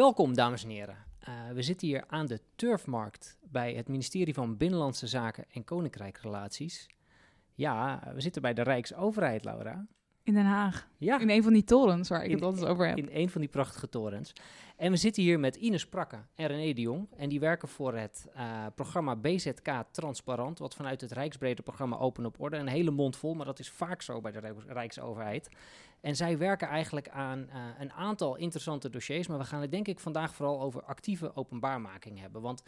Welkom, dames en heren. Uh, we zitten hier aan de Turfmarkt bij het ministerie van Binnenlandse Zaken en Koninkrijkrelaties. Ja, we zitten bij de Rijksoverheid, Laura. In Den Haag. Ja. In een van die torens waar ik het altijd over heb. In een van die prachtige torens. En we zitten hier met Ines Prakke en René de Jong. En die werken voor het uh, programma BZK Transparant. Wat vanuit het Rijksbrede programma Open op Orde. Een hele mond vol, maar dat is vaak zo bij de Rijksoverheid. En zij werken eigenlijk aan uh, een aantal interessante dossiers. Maar we gaan het denk ik vandaag vooral over actieve openbaarmaking hebben. Want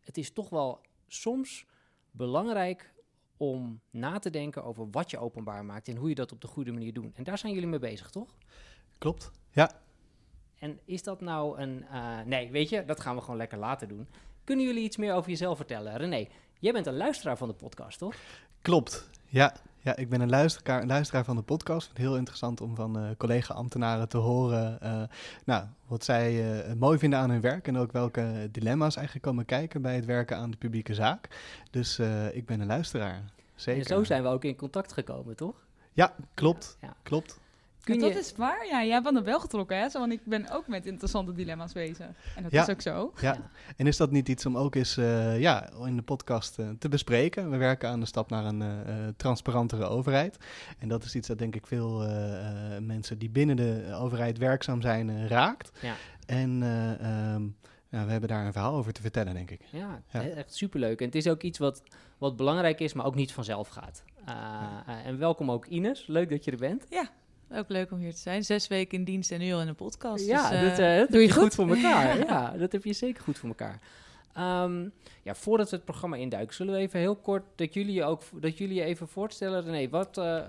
het is toch wel soms belangrijk om na te denken over wat je openbaar maakt en hoe je dat op de goede manier doet. En daar zijn jullie mee bezig, toch? Klopt, ja. En is dat nou een... Uh, nee, weet je, dat gaan we gewoon lekker later doen. Kunnen jullie iets meer over jezelf vertellen? René, jij bent een luisteraar van de podcast, toch? Klopt, ja. Ja, ik ben een luisteraar, luisteraar van de podcast. Heel interessant om van uh, collega-ambtenaren te horen uh, nou, wat zij uh, mooi vinden aan hun werk en ook welke dilemma's eigenlijk komen kijken bij het werken aan de publieke zaak. Dus ik ben een luisteraar, zeker. En zo zijn we ook in contact gekomen, toch? Ja, klopt, ja. klopt. Kun Dat is waar, ja. Jij bent er wel getrokken, hè? Zo, want ik ben ook met interessante dilemma's bezig. En dat is ook zo. Ja. en is dat niet iets om ook eens uh, ja, in de podcast uh, te bespreken? We werken aan de stap naar een uh, transparantere overheid. En dat is iets dat denk ik veel mensen die binnen de overheid werkzaam zijn raakt. Ja. En um, ja, we hebben daar een verhaal over te vertellen, denk ik. Ja, ja. echt superleuk. En het is ook iets wat, wat belangrijk is, maar ook niet vanzelf gaat. en welkom ook Ines, leuk dat je er bent. Ja, ook leuk om hier te zijn. Zes weken in dienst en nu al in een podcast. Ja, dus, dat, uh, dat doe je goed? goed voor elkaar. ja, dat heb je zeker goed voor elkaar. Um, ja, voordat we het programma induiken, zullen we even heel kort dat jullie je ook dat jullie je even voorstellen. René, wat, uh,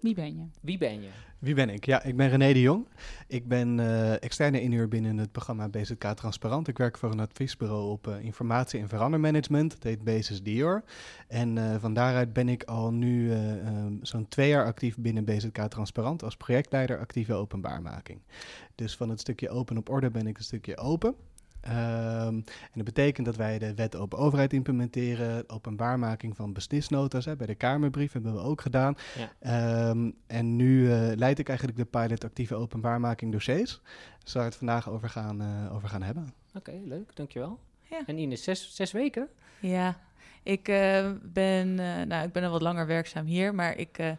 wie ben je? Wie ben je? Wie ben ik? Ja, ik ben René de Jong. Ik ben uh, externe inhuur binnen het programma BZK Transparant. Ik werk voor een adviesbureau op uh, informatie- en verandermanagement. Het heet Basis Dior. En uh, van daaruit ben ik al nu um, zo'n twee jaar actief binnen BZK Transparant als projectleider actieve openbaarmaking. Dus van het stukje open op orde ben ik een stukje open. Um, en dat betekent dat wij de wet open overheid implementeren, openbaarmaking van beslisnota's. Hè, bij de Kamerbrief hebben we ook gedaan. Ja. Um, en nu uh, leid ik eigenlijk de pilot actieve openbaarmaking dossiers. Daar zou ik het vandaag over gaan, uh, over gaan hebben. Oké, okay, leuk, dankjewel. Ja. En Ines, zes, zes weken? Ja, ik, uh, ben, nou, ik ben al wat langer werkzaam hier, maar ik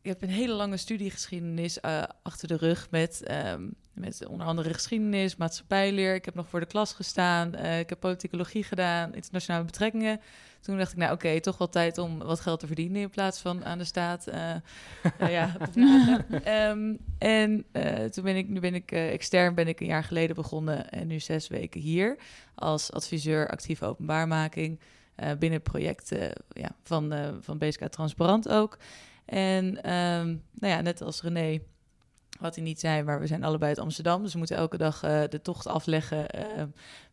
ik heb een hele lange studiegeschiedenis uh, achter de rug met, um, met onder andere geschiedenis, maatschappijleer. Ik heb nog voor de klas gestaan. Uh, ik heb politicologie gedaan, internationale betrekkingen. Toen dacht ik, nou oké, okay, toch wel tijd om wat geld te verdienen in plaats van aan de staat. Uh, ja, um, en toen ben ik, nu ben ik extern, ben ik een jaar geleden begonnen en nu zes weken hier als adviseur actieve openbaarmaking binnen projecten ja, van, van BSK Transparant ook. En um, nou ja, net als René, wat hij niet zei, maar we zijn allebei uit Amsterdam. Dus we moeten elke dag uh, de tocht afleggen uh,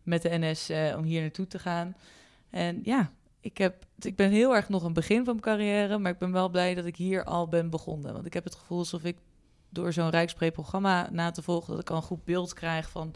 met de NS uh, om hier naartoe te gaan. En ja, ik, heb, ik ben heel erg nog een begin van mijn carrière, maar ik ben wel blij dat ik hier al ben begonnen. Want ik heb het gevoel alsof ik door zo'n Rijkspreek-programma na te volgen, dat ik al een goed beeld krijg van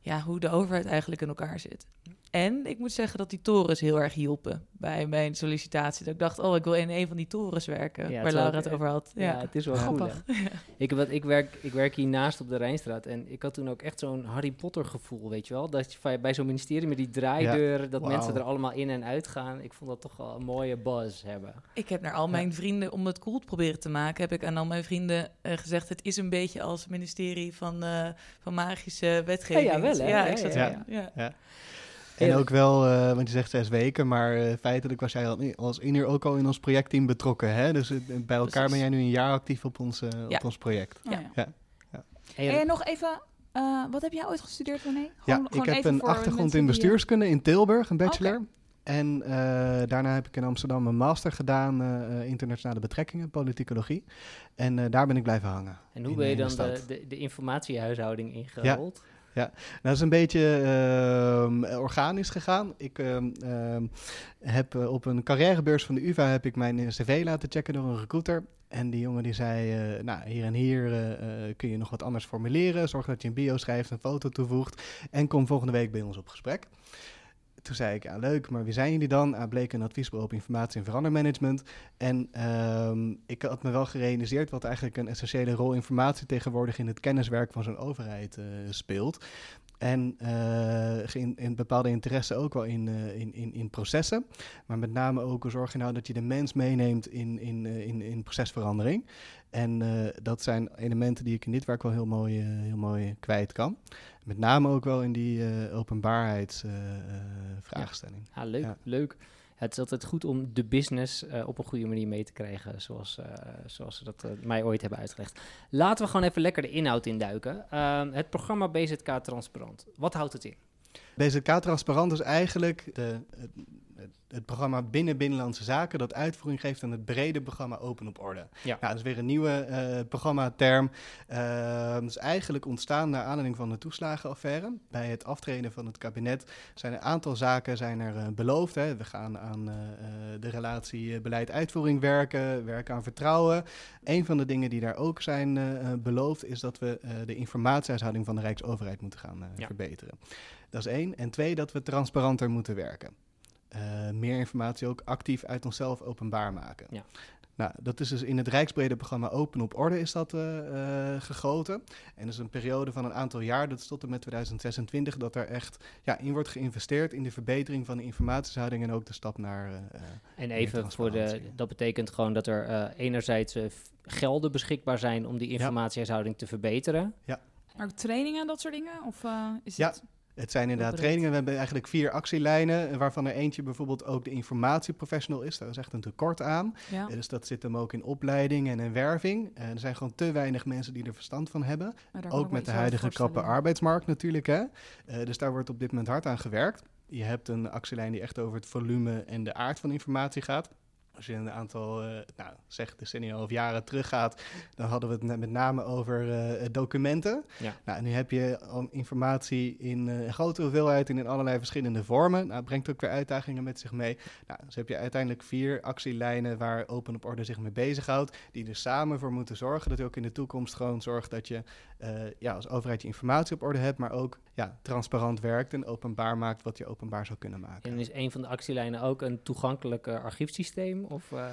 ja, hoe de overheid eigenlijk in elkaar zit. En ik moet zeggen dat die torens heel erg hielpen bij mijn sollicitatie. Dat ik dacht, oh, ik wil in een van die torens werken, waar Laura het over had. Ja, ja het is wel grappig. Goed, ik, wat, ik, werk, ik werk hiernaast op de Rijnstraat en ik had toen ook echt zo'n Harry Potter gevoel, weet je wel? Dat je bij zo'n ministerie met die draaideuren, dat mensen er allemaal in en uit gaan. Ik vond dat toch wel een mooie buzz hebben. Ik heb naar al mijn vrienden, om het cool te proberen te maken, heb ik aan al mijn vrienden uh, gezegd, het is een beetje als het ministerie van, uh, van magische wetgeving. Ja, wel hè? Ja, ik zat ja. Ja. En ook wel, uh, want je zegt zes weken, maar uh, feitelijk was jij als inhuur ook al in ons projectteam betrokken. Hè? Dus uh, bij elkaar Precies. ben jij nu een jaar actief op ons, ja. op ons project. Ja. ja. ja. En nog even, Eh, wat heb jij ooit gestudeerd, René? Ja, Gewoon- ik heb even een achtergrond in eh, bestuurskunde in Tilburg, een bachelor. En eh, daarna heb ik in Amsterdam een master gedaan, eh, eh, internationale betrekkingen, politicologie. En eh, daar ben ik blijven hangen. En hoe in ben je dan de, de, de informatiehuishouding ingerold? Nou, dat is een beetje ehm, organisch gegaan. Ik ehm, ehm, heb eh, op een carrièrebeurs van de UvA heb ik mijn eh, cv laten checken door een recruiter. En die jongen die zei, eh, nou hier en hier kun je nog wat anders formuleren. Zorg dat je een bio schrijft, een foto toevoegt en kom volgende week bij ons op gesprek. Toen zei ik, ja leuk, maar wie zijn jullie dan? Ah, bleek een adviesbureau op informatie- en verandermanagement. En ehm, ik had me wel gerealiseerd wat eigenlijk een essentiële rol informatie tegenwoordig in het kenniswerk van zo'n overheid eh, speelt. En eh, in, in bepaalde interesse ook wel in, eh, in, in, in processen. Maar met name ook zorg je nou dat je de mens meeneemt in, in, in, in procesverandering. En dat zijn elementen die ik in dit werk wel heel mooi, heel mooi kwijt kan. Met name ook wel in die eh openbaarheidsvraagstelling. Ah, leuk, Ja. leuk. Het is altijd goed om de business eh, op een goede manier mee te krijgen, zoals, eh, zoals ze dat mij ooit hebben uitgelegd. Laten we gewoon even lekker de inhoud induiken. Ehm, het programma BZK Transparant. Wat houdt het in? BZK Transparant is eigenlijk de, het, programma binnen Binnenlandse Zaken dat uitvoering geeft aan het brede programma Open op Orde. Ja. Nou, dat is weer een nieuwe eh programmaterm. Eh, dat is eigenlijk ontstaan naar aanleiding van de toeslagenaffaire. Bij het aftreden van het kabinet zijn een aantal zaken zijn er eh, beloofd. Hè. We gaan aan de relatie beleid-uitvoering werken, werken aan vertrouwen. Een van de dingen die daar ook zijn beloofd is dat we de informatiehuishouding van de Rijksoverheid moeten gaan Ja. verbeteren. Dat is één. En twee, dat we transparanter moeten werken. Eh, meer informatie ook actief uit onszelf openbaar maken. Ja. Nou, dat is dus in het Rijksbrede programma Open op Orde is dat eh, eh, gegoten. En dat is een periode van een aantal jaar, dat is tot en met 2026, dat er echt ja, in wordt geïnvesteerd in de verbetering van de informatiehouding en ook de stap naar... eh, eh, En Meer even voor de, dat betekent gewoon dat er eh, enerzijds gelden beschikbaar zijn om die informatiehuishouding te verbeteren. Maar ook trainingen en dat soort dingen? Of eh, is Ja. het... Het zijn inderdaad trainingen. We hebben eigenlijk vier actielijnen, waarvan er eentje bijvoorbeeld ook de informatieprofessional is. Daar is echt een tekort aan. Ja. Eh, Dus dat zit hem ook in opleiding en in werving. Eh, er zijn gewoon te weinig mensen die er verstand van hebben. Ook me met de huidige krappe arbeidsmarkt natuurlijk. Hè? Eh, dus daar wordt op dit moment hard aan gewerkt. Je hebt een actielijn die echt over het volume en de aard van informatie gaat. Als je een aantal, eh, nou, zeg decennia of jaren teruggaat, dan hadden we het met name over eh, documenten. Ja. Nou, nu heb je informatie in eh, grote hoeveelheid en in allerlei verschillende vormen. Nou, brengt ook weer uitdagingen met zich mee. Nou, dus heb je uiteindelijk vier actielijnen waar Open op Orde zich mee bezighoudt, die er samen voor moeten zorgen dat je ook in de toekomst gewoon zorgt dat je ja, als overheid je informatie op orde hebt, maar ook ja, transparant werkt en openbaar maakt wat je openbaar zou kunnen maken. En is een van de actielijnen ook een toegankelijk eh, Of, eh,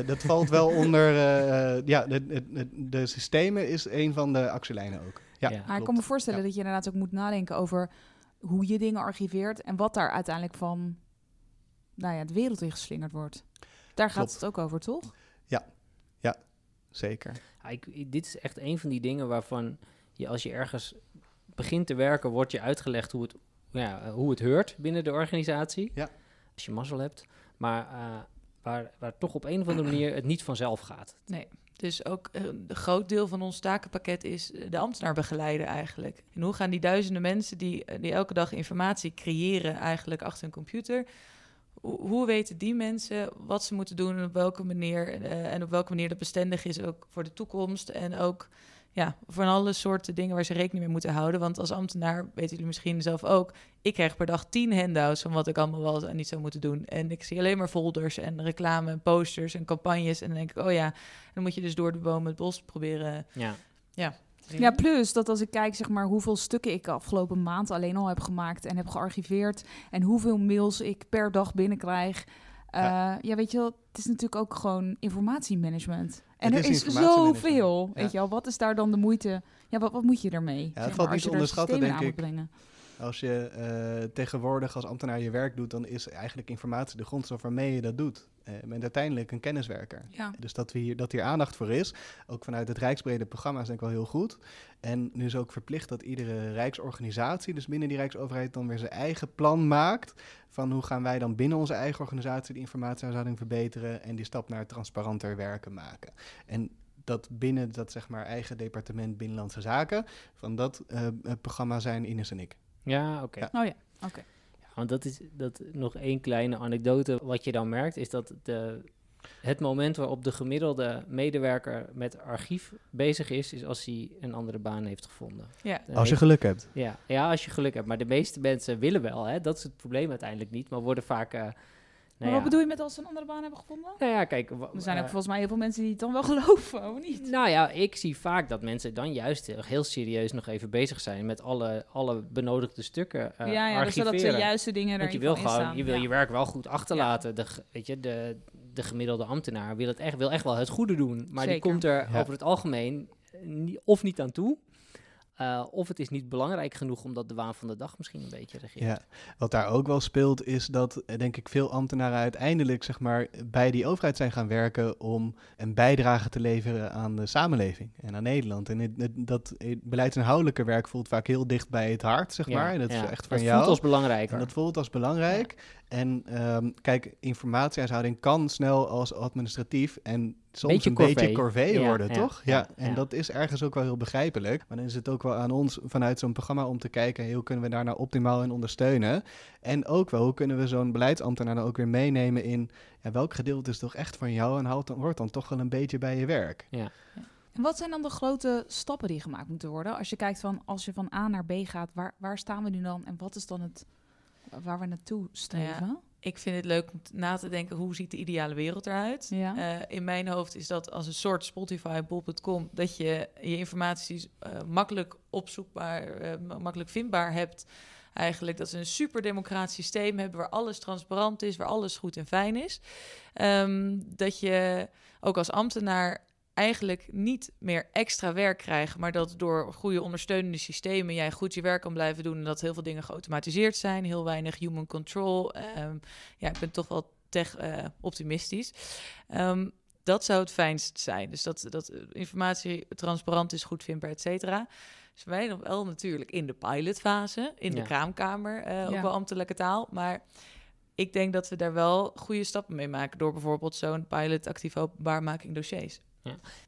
Eh, dat valt wel onder, eh, ja, de, de, systemen is een van de actielijnen ook. Ja, Ja. Maar ik kan me voorstellen Ja. dat je inderdaad ook moet nadenken over hoe je dingen archiveert en wat daar uiteindelijk van nou ja, de wereld in geslingerd wordt. Daar gaat Klopt. het ook over, toch? Zeker. ja, ik, ik- dit is echt een van die dingen waarvan je als je ergens begint te werken, wordt je uitgelegd hoe het, ja, hoe het heurt binnen de organisatie. Ja. Als je mazzel hebt. Maar eh, waar, toch op een of andere manier het niet vanzelf gaat. Dus ook eh, een groot deel van ons takenpakket is eh, de ambtenaar begeleiden eigenlijk. En hoe gaan die duizenden mensen die, eh, die elke dag informatie creëren eigenlijk achter een computer... Hoe, weten die mensen wat ze moeten doen en op welke manier... en op welke manier dat bestendig is ook voor de toekomst... en ook ja, van alle soorten dingen waar ze rekening mee moeten houden. Want als ambtenaar, weten jullie misschien zelf ook... ik krijg per dag tien handouts van wat ik allemaal wel en niet zou moeten doen. En ik zie alleen maar folders en reclame en posters en campagnes. En dan denk ik, oh ja, dan moet je dus door de bomen het bos proberen. Ja. Ja, plus dat als ik kijk zeg maar hoeveel stukken ik afgelopen maand alleen al heb gemaakt en heb gearchiveerd en hoeveel mails ik per dag binnenkrijg. eh, Ja. ja. weet je wel, het is natuurlijk ook gewoon informatiemanagement. En Het er is is zoveel, ja. weet je wel. Wat is daar dan de moeite? Ja, wat, wat moet je ermee? het zeg valt maar, niet onderschatten, denk moet brengen. Als je eh, tegenwoordig als ambtenaar je werk doet, dan is eigenlijk informatie de grondstof waarmee je dat doet. Je bent uiteindelijk een kenniswerker. Ja. Dus dat, we hier, dat hier aandacht voor is, ook vanuit het Rijksbrede programma, is denk ik wel heel goed. En nu is ook verplicht dat iedere Rijksorganisatie, dus binnen die Rijksoverheid, dan weer zijn eigen plan maakt van hoe gaan wij dan binnen onze eigen organisatie de informatiehuishouding verbeteren en die stap naar transparanter werken maken. En dat binnen dat zeg maar eigen departement Binnenlandse Zaken, van dat eh, programma zijn Ines en ik. Ja, oké. Ja. Oh ja, oké. Ja, want dat is dat, nog één kleine anekdote. Wat je dan merkt, is dat de, het moment waarop de gemiddelde medewerker met archief bezig is, is als hij een andere baan heeft gevonden. Ja. Dan Als je geluk hebt. ja, ja, als je geluk hebt. Maar de meeste mensen willen wel, hè? dat is het probleem uiteindelijk niet, maar worden vaak. eh, nou maar ja, wat bedoel je met als ze een andere baan hebben gevonden? Nou ja, kijk. Er zijn ook eh, volgens mij heel veel mensen die het dan wel geloven, of niet? Nou ja, ik zie vaak dat mensen dan juist heel, serieus nog even bezig zijn met alle, alle benodigde stukken. eh ja, ja dus zodat de juiste dingen er Want je in wil gewoon, je wil je werk wel goed achterlaten. De, weet je, de, de gemiddelde ambtenaar wil, het echt, wil echt wel het goede doen. Maar die komt er Ja. over het algemeen of niet aan toe. Eh, of het is niet belangrijk genoeg omdat de waan van de dag misschien een beetje regeert. Ja, wat daar ook wel speelt is dat eh, denk ik veel ambtenaren uiteindelijk zeg maar bij die overheid zijn gaan werken om een bijdrage te leveren aan de samenleving en aan Nederland. En het, het- dat eh, beleidsinhoudelijke werk voelt vaak heel dicht bij het hart, zeg Ja, maar. En dat ja. is echt van dat jou. voelt als belangrijker. En dat voelt als belangrijk. En ehm, kijk, informatiehuishouding kan snel als administratief en soms Beetje een beetje corvée. Ja, worden, ja, toch? ja, Ja, en ja. dat is ergens ook wel heel begrijpelijk. Maar dan is het ook wel aan ons vanuit zo'n programma om te kijken... hoe kunnen we daar nou optimaal in ondersteunen? En ook wel, hoe kunnen we zo'n beleidsambtenaar dan ook weer meenemen in... Ja, welk gedeelte is toch echt van jou en houdt dan, hoort dan toch wel een beetje bij je werk? En wat zijn dan de grote stappen die gemaakt moeten worden? Als je kijkt van, als je van A naar B gaat, waar, waar staan we nu dan? En wat is dan het waar we naartoe streven? Ik vind het leuk om na te denken, hoe ziet de ideale wereld eruit? Ja. Eh, in mijn hoofd is dat als een soort Spotify, bol.com, dat je je informatie eh, makkelijk opzoekbaar, eh, ma- makkelijk vindbaar hebt. Eigenlijk dat ze een super democratisch systeem hebben waar alles transparant is, waar alles goed en fijn is. Ehm, dat je ook als ambtenaar eigenlijk niet meer extra werk krijgt, maar dat door goede ondersteunende systemen jij goed je werk kan blijven doen en dat heel veel dingen geautomatiseerd zijn, heel weinig human control. Ehm, ja, ik ben toch wel tech eh, optimistisch. Ehm, dat zou het fijnst zijn. Dus dat, dat eh, informatie transparant is, goed vindbaar, et cetera. Dus wij nog wel natuurlijk in de pilotfase, in de kraamkamer, eh, Ja. ook wel ambtelijke taal. Maar ik denk dat we daar wel goede stappen mee maken... door bijvoorbeeld zo'n pilot actief openbaarmaking dossiers.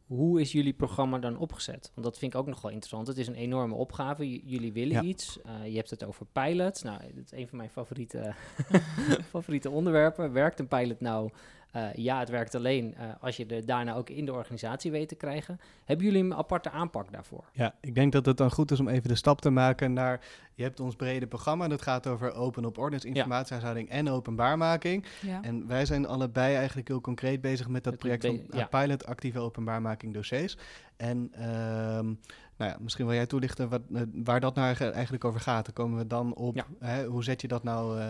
Hoe is jullie programma dan opgezet? Want dat vind ik ook nog wel interessant. Het is een enorme opgave. J- jullie willen Ja. iets. Uh, je hebt het over pilots. Nou, dat is een van mijn favoriete, favoriete onderwerpen. Werkt een pilot nou? Uh, ja, het werkt alleen uh, als je er daarna ook in de organisatie weet te krijgen. Hebben jullie een aparte aanpak daarvoor? Ja, ik denk dat het dan goed is om even de stap te maken naar... Je hebt ons brede programma, dat gaat over open op ordnance, informatiehuishouding en openbaarmaking. Ja. En wij zijn allebei eigenlijk heel concreet bezig met dat project van be- uh, pilot actieve openbaarmaking dossiers. En ehm, nou ja, misschien wil jij toelichten wat, uh, waar dat nou eigenlijk over gaat. Dan komen we dan op, Ja. hè, hoe zet je dat nou, uh,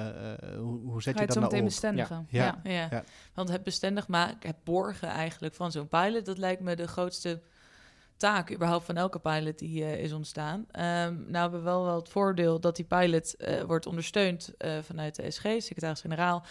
hoe, hoe zet je dat zo nou meteen op? bestendigen. Ja. Ja. Ja. Ja. want het bestendig maken, het borgen eigenlijk van zo'n pilot... dat lijkt me de grootste taak überhaupt van elke pilot die uh, is ontstaan. Um, nou hebben we wel wel het voordeel dat die pilot uh, wordt ondersteund uh, vanuit de SG, secretaris-generaal.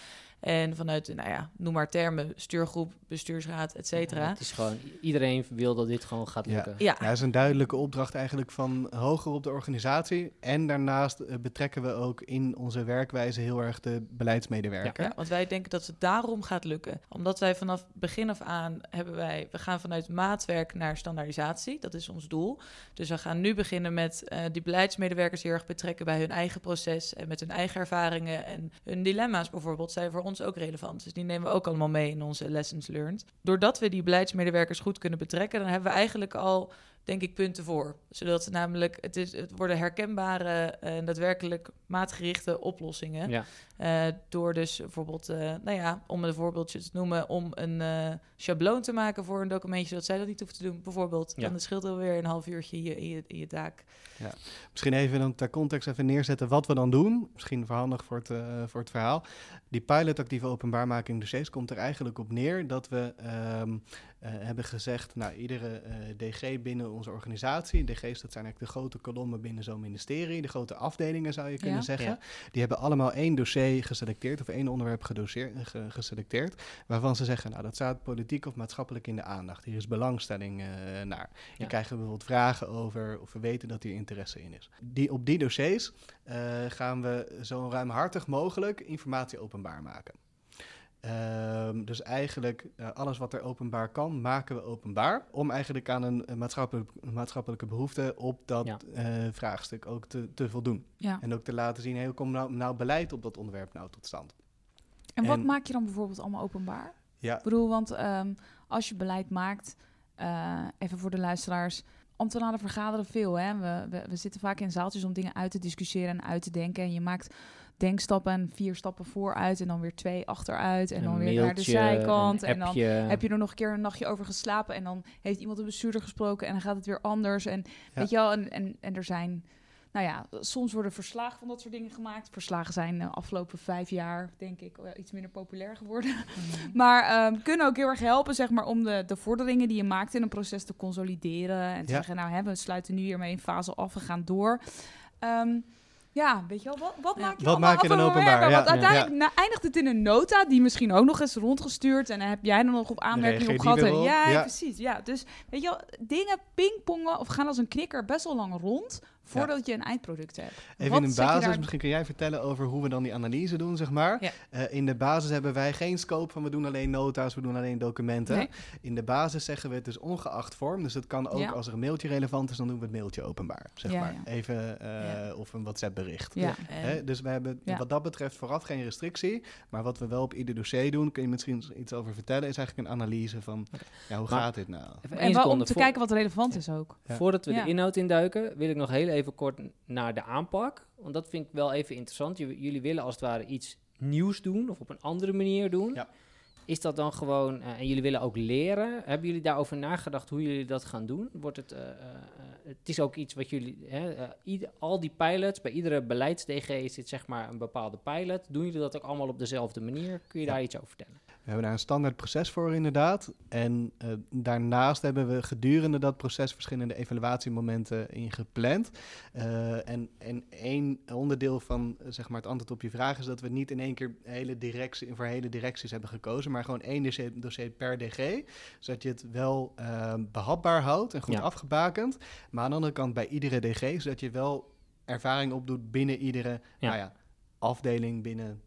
En vanuit, nou ja, noem maar termen, stuurgroep, bestuursraad, et cetera. Ja, het is gewoon, iedereen wil dat dit gewoon gaat lukken. Ja, ja. ja is een duidelijke opdracht eigenlijk van hoger op de organisatie. En daarnaast uh, betrekken we ook in onze werkwijze heel erg de beleidsmedewerker. Ja, want wij denken dat het daarom gaat lukken. Omdat wij vanaf begin af aan hebben wij, we gaan vanuit maatwerk naar standaardisatie. Dat is ons doel. Dus we gaan nu beginnen met uh, die beleidsmedewerkers heel erg betrekken bij hun eigen proces en met hun eigen ervaringen en hun dilemma's bijvoorbeeld zijn voor ons ook relevant. Dus die nemen we ook allemaal mee in onze lessons learned. Doordat we die beleidsmedewerkers goed kunnen betrekken, dan hebben we eigenlijk al, denk ik, punten voor. Zodat het namelijk, het, is, het worden herkenbare en daadwerkelijk maatgerichte oplossingen. Ja. Uh, door dus bijvoorbeeld, uh, nou ja, om een voorbeeldje te noemen, om een uh, schabloon te maken voor een documentje, zodat zij dat niet hoeven te doen, bijvoorbeeld. Ja. Dan scheelt alweer een half uurtje in je, in je, in je taak. Ja. Misschien even dan ter context even neerzetten wat we dan doen. Misschien verhandig voor het, voor het verhaal. Die pilot actieve openbaarmaking dossiers komt er eigenlijk op neer dat we um, uh, hebben gezegd, nou, iedere DG binnen onze organisatie, DG's dat zijn eigenlijk de grote kolommen binnen zo'n ministerie, de grote afdelingen zou je kunnen Ja. zeggen, die hebben allemaal één dossier geselecteerd of één onderwerp gedoseer, ge, geselecteerd, waarvan ze zeggen, nou, dat staat politiek of maatschappelijk in de aandacht. Hier is belangstelling uh, naar. Ja. krijgen we bijvoorbeeld vragen over of we weten dat hier interesse in is. Die, op die dossiers uh, gaan we zo ruimhartig mogelijk informatie openbaar maken. Ehm, dus eigenlijk eh, alles wat er openbaar kan, maken we openbaar. Om eigenlijk aan een, een maatschappelijk, maatschappelijke behoefte op dat Ja. eh, vraagstuk ook te, te voldoen. Ja. En ook te laten zien, hey, hoe komt nou, nou beleid op dat onderwerp nou tot stand? En wat En- maak je dan bijvoorbeeld allemaal openbaar? Ja. Ik bedoel, want ehm, als je beleid maakt, eh, even voor de luisteraars, ambtenaren vergaderen veel. Hè? We, we, we zitten vaak in zaaltjes om dingen uit te discussiëren en uit te denken. En je maakt denkstappen en vier stappen vooruit en dan weer twee achteruit en, dan Een weer naar de zijkant. een En dan heb je er nog een keer een nachtje over geslapen en dan heeft iemand de bestuurder gesproken en dan gaat het weer anders. En weet je wel, en, en, en er zijn, nou ja, soms worden verslagen van dat soort dingen gemaakt. Verslagen zijn de afgelopen vijf jaar, denk ik, wel iets minder populair geworden. Maar ehm, kunnen ook heel erg helpen, zeg maar, om de, de vorderingen die je maakt in een proces te consolideren. En te Ja. zeggen, nou, hè, we sluiten nu hiermee een fase af, we gaan door. Ehm, ja, weet je wel, wat, wat Ja. maak je Wat allemaal maak je dan af en openbaar? werken? Want Ja. uiteindelijk na- eindigt het in een nota die misschien ook nog eens rondgestuurd. En dan heb jij dan nog op aanmerking op gehad. ja, Ja. precies. Ja, dus weet je wel, dingen pingpongen of gaan als een knikker best wel lang rond voordat je een eindproduct hebt. Even Wat in de basis, daar- misschien kun jij vertellen over hoe we dan die analyse doen, zeg maar. Ja. Eh, in de basis hebben wij geen scope van we doen alleen nota's, we doen alleen documenten. Nee. In de basis zeggen we het dus ongeacht vorm. Dus het kan ook Ja. als er een mailtje relevant is, dan doen we het mailtje openbaar, zeg Ja, maar. ja. Even, eh, Ja. of een WhatsApp bericht. En- Hè, dus we hebben Ja. wat dat betreft vooraf geen restrictie. Maar wat we wel op ieder dossier doen, kun je misschien iets over vertellen, is eigenlijk een analyse van ja, hoe Maar- gaat dit nou? Even En om te Voor- kijken wat relevant is ook. Ja. Voordat we Ja. de inhoud induiken, wil ik nog heel even kort naar de aanpak. Want dat vind ik wel even interessant. J- jullie willen als het ware iets nieuws doen of op een andere manier doen. Ja. Is dat dan gewoon, eh, en jullie willen ook leren, hebben jullie daarover nagedacht hoe jullie dat gaan doen? Wordt het, eh, eh, het is ook iets wat jullie, hè, ieder- al die pilots, bij iedere beleids-DG zit zeg maar een bepaalde pilot. Doen jullie dat ook allemaal op dezelfde manier? Kun je Ja. daar iets over vertellen? We hebben daar een standaard proces voor inderdaad. En eh, daarnaast hebben we gedurende dat proces verschillende evaluatiemomenten ingepland. Eh, en, en één onderdeel van zeg maar het antwoord op je vraag is dat we niet in één keer hele directie, voor hele directies hebben gekozen, maar gewoon één dossier, dossier per DG. Zodat je het wel eh, behapbaar houdt en goed Ja. afgebakend. Maar aan de andere kant bij iedere DG, zodat je wel ervaring opdoet binnen iedere Ja. Nou ja, afdeling binnen,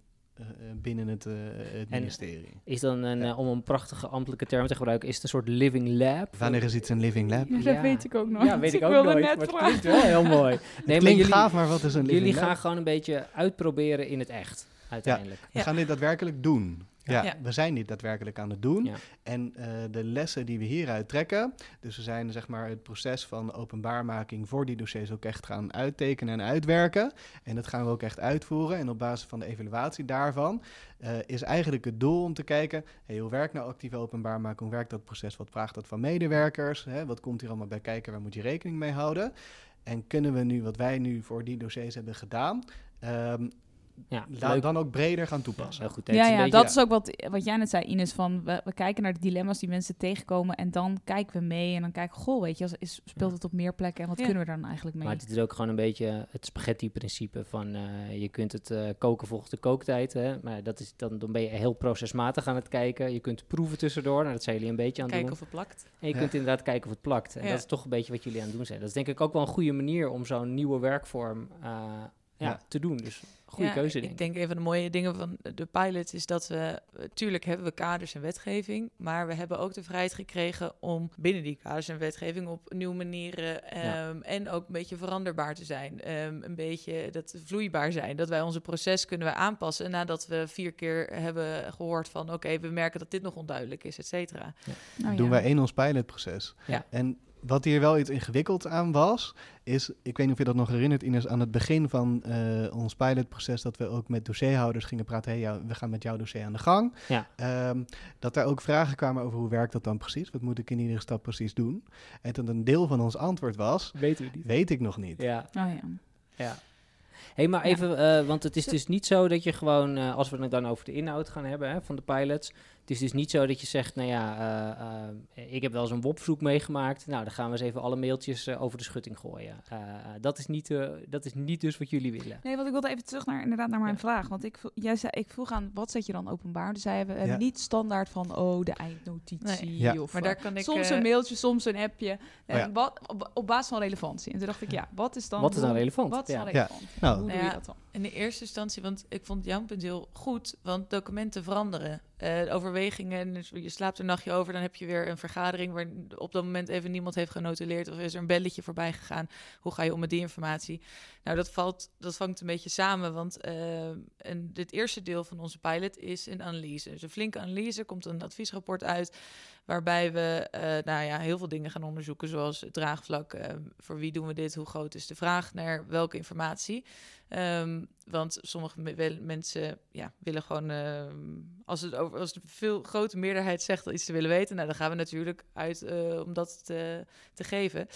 binnen het, eh, het En- ministerie. Is dan, een, Ja. eh, om een prachtige ambtelijke term te gebruiken, is het een soort living lab? Wanneer is iets een living lab? Ja, Ja. dat weet ik ook nog. Ja, weet ik ook wilde nooit, net maar het klinkt wel heel mooi. Nee, het maar klinkt jullie, gaaf, maar wat is een living jullie lab? gaan gewoon een beetje uitproberen in het echt, uiteindelijk. We Ja. gaan dit daadwerkelijk doen. Ja, Ja. we zijn dit daadwerkelijk aan het doen. Ja. En eh, de lessen die we hieruit trekken, dus we zijn zeg maar het proces van openbaarmaking voor die dossiers ook echt gaan uittekenen en uitwerken. En dat gaan we ook echt uitvoeren. En op basis van de evaluatie daarvan eh, is eigenlijk het doel om te kijken, hey, hoe werkt nou actieve openbaarmaking? Hoe werkt dat proces? Wat vraagt dat van medewerkers? Hè? Wat komt hier allemaal bij kijken? Waar moet je rekening mee houden? En kunnen we nu, wat wij nu voor die dossiers hebben gedaan, ehm, Ja, dan ook breder gaan Ja, toepassen? heel goed. Het Ja, is een ja beetje- dat is ook wat, wat jij net zei, Ines. Van we, we kijken naar de dilemma's die mensen tegenkomen. En dan kijken we mee. En dan kijken we, goh, weet je, als- is, speelt het op meer plekken? En wat Ja. kunnen we dan eigenlijk mee? Maar het is ook gewoon een beetje het spaghetti-principe van eh, je kunt het eh, koken volgens de kooktijd. Hè? Maar dat is, dan, dan ben je heel procesmatig aan het kijken. Je kunt proeven tussendoor. Nou, dat zijn jullie een beetje aan het Kijken doen. of het plakt. En je Ja. kunt inderdaad kijken of het plakt. En Ja. dat is toch een beetje wat jullie aan het doen zijn. Dat is denk ik ook wel een goede manier om zo'n nieuwe werkvorm eh, ja, Ja. te doen. Dus goede Ja, keuze, ik denk ik. denk een van de mooie dingen van de pilot is dat we, natuurlijk hebben we kaders en wetgeving, maar we hebben ook de vrijheid gekregen om binnen die kaders en wetgeving op nieuwe manieren Ja. ehm, en ook een beetje veranderbaar te zijn. Ehm, een beetje dat vloeibaar zijn. Dat wij onze proces kunnen we aanpassen nadat we vier keer hebben gehoord van oké, we merken dat dit nog onduidelijk is, et cetera. Oh, doen ja. wij in ons pilotproces. Ja. En wat hier wel iets ingewikkeld aan was, is, ik weet niet of je dat nog herinnert, Ines, aan het begin van eh, ons pilotproces, dat we ook met dossierhouders gingen praten, hey, ja, we gaan met jouw dossier aan de gang. Ja. Ehm, dat daar ook vragen kwamen over hoe werkt dat dan precies, wat moet ik in iedere stap precies doen. En dat een deel van ons antwoord was, Weten we niet. weet ik nog niet. Ja, Oh, ja. Ja. hey, maar Ja. even, eh, want het is dus niet zo dat je gewoon, eh, als we het dan over de inhoud gaan hebben hè, van de pilots, het is dus niet zo dat je zegt, nou ja, eh, eh, ik heb wel eens een WOP-verzoek meegemaakt, nou dan gaan we eens even alle mailtjes eh, over de schutting gooien. Dat, is niet, eh, dat is niet dus wat jullie willen. Nee, want ik wilde even terug naar, inderdaad naar mijn Ja. vraag. Want ik, jij zei, ik vroeg aan, wat zet je dan openbaar? Dus we hebben Ja. niet standaard van, oh, de eindnotitie. Nee. Ja. Of Maar daar kan ik soms een mailtje, soms een appje. Oh ja. wat, op, op basis van relevantie. En toen dacht ik, ja, wat is dan... Wat is dan relevant? Wat is dan Ja. relevant? Nou, Hoe doe Ja. je dat dan? In de eerste instantie, want ik vond jouw punt heel goed, want documenten veranderen. Uh, overwegingen, dus je slaapt een nachtje over, dan heb je weer een vergadering waar op dat moment even niemand heeft genotuleerd of is er een belletje voorbij gegaan. Hoe ga je om met die informatie? Nou, dat valt, dat vangt een beetje samen, want uh, en dit eerste deel van onze pilot is een analyse. Dus een flinke analyse, komt een adviesrapport uit, waarbij we uh, nou ja, heel veel dingen gaan onderzoeken, zoals het draagvlak, voor wie doen we dit, hoe groot is de vraag naar welke informatie. Um, want sommige mensen ja, willen gewoon, uh, als, het over, als de veel grote meerderheid zegt dat iets te willen weten, nou, dan gaan we natuurlijk uit om dat te, te geven.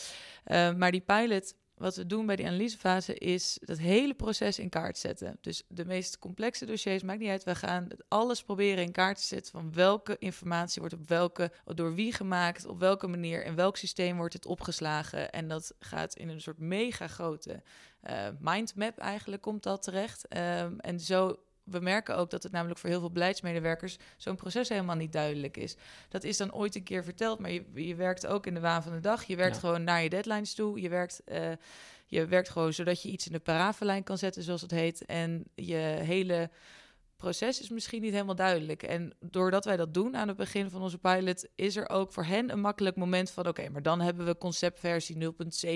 Uh, maar die pilot wat we doen bij die analysefase is dat hele proces in kaart zetten. Dus de meest complexe dossiers, maakt niet uit. We gaan alles proberen in kaart te zetten van welke informatie wordt op welke, door wie gemaakt, op welke manier, in welk systeem wordt het opgeslagen. En dat gaat in een soort mega grote uh, mindmap eigenlijk komt dat terecht. Um, en zo we merken ook dat het namelijk voor heel veel beleidsmedewerkers zo'n proces helemaal niet duidelijk is. Dat is dan ooit een keer verteld, maar je, je werkt ook in de waan van de dag. Je werkt gewoon naar je deadlines toe. Je werkt, uh, je werkt gewoon zodat je iets in de paravenlijn kan zetten, zoals het heet. En je hele proces is misschien niet helemaal duidelijk. En doordat wij dat doen aan het begin van onze pilot, is er ook voor hen een makkelijk moment van: oké, maar dan hebben we conceptversie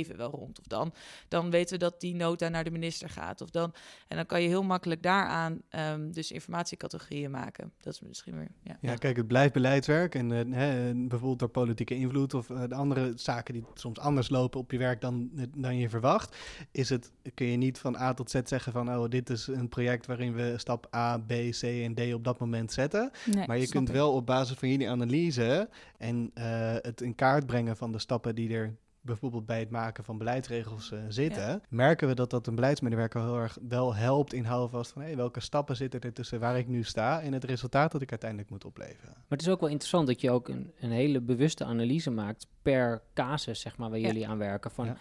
0.7 wel rond. Of dan, dan weten we dat die nota naar de minister gaat. Of dan, en dan kan je heel makkelijk daaraan um, dus informatiecategorieën maken. Dat is misschien weer. Ja, kijk, het blijft beleidswerk. En uh, hè, bijvoorbeeld door politieke invloed of uh, de andere zaken die soms anders lopen op je werk dan, dan je verwacht, is het, kun je niet van A tot Z zeggen van: oh, dit is een project waarin we stap A, B, C en D op dat moment zetten. Nee, maar je kunt wel op basis van jullie analyse en uh, het in kaart brengen van de stappen die er bijvoorbeeld bij het maken van beleidsregels uh, zitten, ja. merken we dat dat een beleidsmedewerker heel erg wel helpt in houden vast van hey, welke stappen zitten er tussen waar ik nu sta en het resultaat dat ik uiteindelijk moet opleveren. Maar het is ook wel interessant dat je ook een, een hele bewuste analyse maakt per casus, zeg maar, waar ja. jullie aan werken. Van ja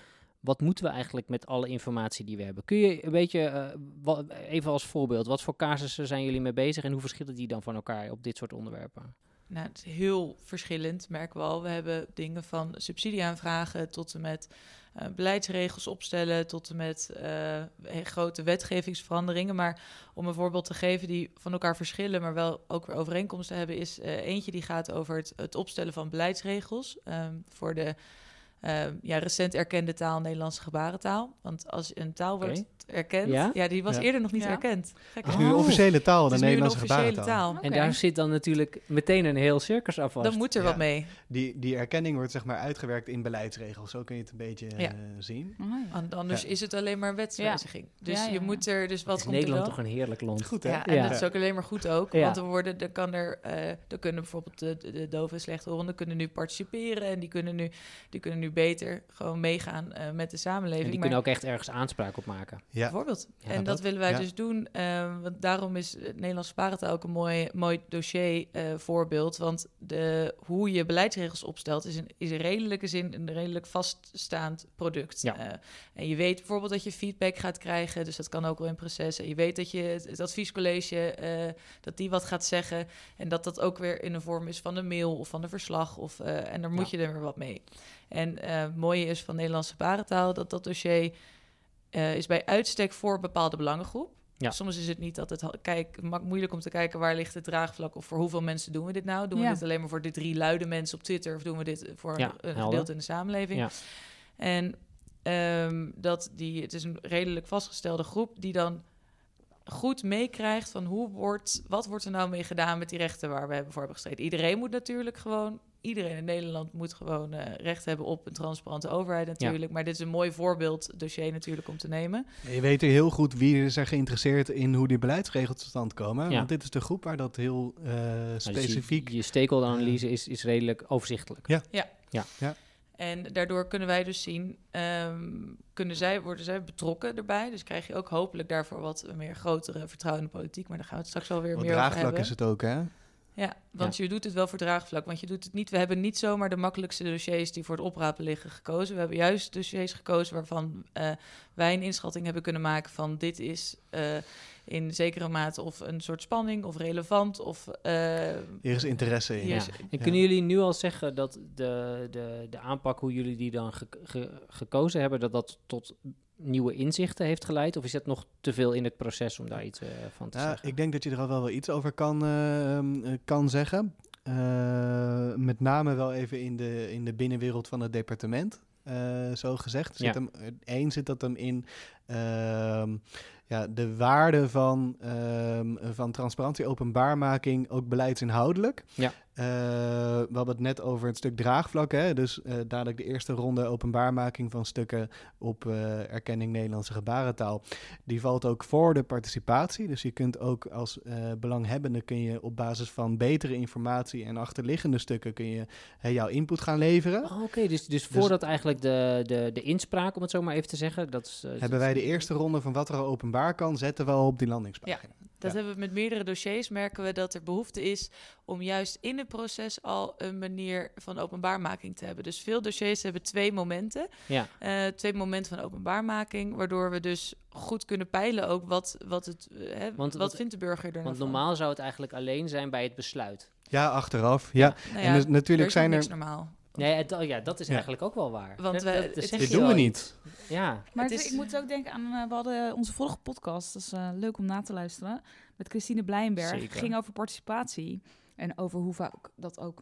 wat moeten we eigenlijk met alle informatie die we hebben? Kun je een beetje, wat, even als voorbeeld, wat voor casussen zijn jullie mee bezig en hoe verschillen die dan van elkaar op dit soort onderwerpen? Nou, het is heel verschillend, merken we al. We hebben dingen van subsidieaanvragen tot en met uh, beleidsregels opstellen, tot en met uh, grote wetgevingsveranderingen. Maar om een voorbeeld te geven die van elkaar verschillen, maar wel ook weer overeenkomsten hebben, is eentje die gaat over het, het opstellen van beleidsregels um, voor de uh, ja, recent erkende taal Nederlandse gebarentaal. Want als een taal wordt okay. erkend, ja? ja? die was ja. eerder nog niet ja. erkend. Het is nu een officiële taal, de Nederlandse gebarentaal. Taal. Okay. En daar zit dan natuurlijk meteen een heel circus af Dan moet er wat mee. Die, die erkenning wordt zeg maar uitgewerkt in beleidsregels. Zo kun je het een beetje uh, zien. Oh, Anders is het alleen maar wetswijziging. Dus je moet er dus wat is Nederland toch een heerlijk land. Goed hè? Ja, en dat is ook alleen maar goed ook. Want er worden, er kan er, uh, er kunnen bijvoorbeeld de, de, de dove en slechthorenden kunnen nu participeren en die kunnen nu, die kunnen nu beter gewoon meegaan uh, met de samenleving. En die maar, kunnen ook echt ergens aanspraak op maken. Ja. Bijvoorbeeld. Ja, en dat, dat, willen wij ja. dus doen. Uh, want daarom is het Nederlands Sparentaal ook een mooi, mooi dossier uh, voorbeeld. Want de, hoe je beleidsregels opstelt is, een, is in redelijke zin een redelijk vaststaand product. Ja. en je weet bijvoorbeeld dat je feedback gaat krijgen. Dus dat kan ook wel in proces. En je weet dat je het, het adviescollege, dat die wat gaat zeggen. En dat dat ook weer in de vorm is van een mail of van een verslag. Of, en daar moet je er weer wat mee. En uh, het mooie is van Nederlandse barentaal dat dat dossier uh, is bij uitstek voor een bepaalde belangengroep. Ja. Soms is het niet dat het kijk, moeilijk om te kijken waar ligt het draagvlak of voor hoeveel mensen doen we dit nou? Doen ja. we dit alleen maar voor de drie luide mensen op Twitter of doen we dit voor ja, een gedeelte in de samenleving? Ja. En um, dat die, het is een redelijk vastgestelde groep die dan goed meekrijgt van hoe wordt, wat wordt er nou mee gedaan met die rechten waar we hebben voor hebben gestreden. Iedereen moet natuurlijk gewoon iedereen in Nederland moet gewoon uh, recht hebben op een transparante overheid natuurlijk. Ja. Maar dit is een mooi voorbeeld dossier natuurlijk om te nemen. Je weet er heel goed wie is er geïnteresseerd in hoe die beleidsregels tot stand komen. Ja. Want dit is de groep waar dat heel uh, specifiek... Dus je, je stakeholder-analyse is, is redelijk overzichtelijk. Ja. ja. ja. ja. En daardoor kunnen wij dus zien, um, kunnen zij, worden zij betrokken erbij. Dus krijg je ook hopelijk daarvoor wat meer grotere vertrouwen in de politiek. Maar daar gaan we het straks wel weer wat meer over hebben. draagvlak is het ook, hè? Ja, want ja. je doet het wel voor draagvlak. Want je doet het niet. We hebben niet zomaar de makkelijkste dossiers die voor het oprapen liggen gekozen. We hebben juist dossiers gekozen waarvan uh, wij een inschatting hebben kunnen maken van dit is uh, in zekere mate of een soort spanning of relevant of. Uh, hier is interesse in. Ja. En kunnen jullie nu al zeggen dat de, de, de aanpak, hoe jullie die dan ge, ge, gekozen hebben, dat dat tot nieuwe inzichten heeft geleid? Of is het nog te veel in het proces om daar iets eh, van te Ja, zeggen? ik denk dat je er al wel wel iets over kan, eh, ehm, eh, kan zeggen. Eh, met name wel even in de, in de binnenwereld van het departement, zo gezegd. Zit Ja. hem, één zit dat hem in ja, de waarde van, ehm, van transparantie, openbaarmaking, ook beleidsinhoudelijk. Ja. Eh, we hadden het net over het stuk draagvlak. Hè? Dus eh, dadelijk de eerste ronde openbaarmaking van stukken op eh, erkenning Nederlandse gebarentaal. Die valt ook voor de participatie. Dus je kunt ook als belanghebbende kun je op basis van betere informatie en achterliggende stukken kun je jouw input gaan leveren. Oh, Oké, dus, dus voordat eigenlijk de, de, de inspraak, om het zo maar even te zeggen, dat is... Hebben wij de eerste ronde van wat er al openbaar kan, zetten we al op die landingspagina. Dat Ja. hebben we met meerdere dossiers. Merken we dat er behoefte is om juist in het proces al een manier van openbaarmaking te hebben. Dus veel dossiers hebben twee momenten. Ja. Eh, twee momenten van openbaarmaking. Waardoor we dus goed kunnen peilen ook wat, wat, het, eh, hè, Want wat wat- vindt de burger er nou Want van. normaal zou het eigenlijk alleen zijn bij het besluit. Ja, achteraf. Ja. Nou En dus natuurlijk er zijn er- niks normaal. Nee, het, oh ja, dat is Ja. eigenlijk ook wel waar. Want Dat- wij- dat- het dat is- zeg Dit doen we niet. Ja, Maar Het het- is- ik moet ook denken aan, eh, we hadden onze vorige podcast, dat is eh, leuk om na te luisteren, met Christine Blijnberg. Zeker. ging over participatie en over hoe vaak dat ook,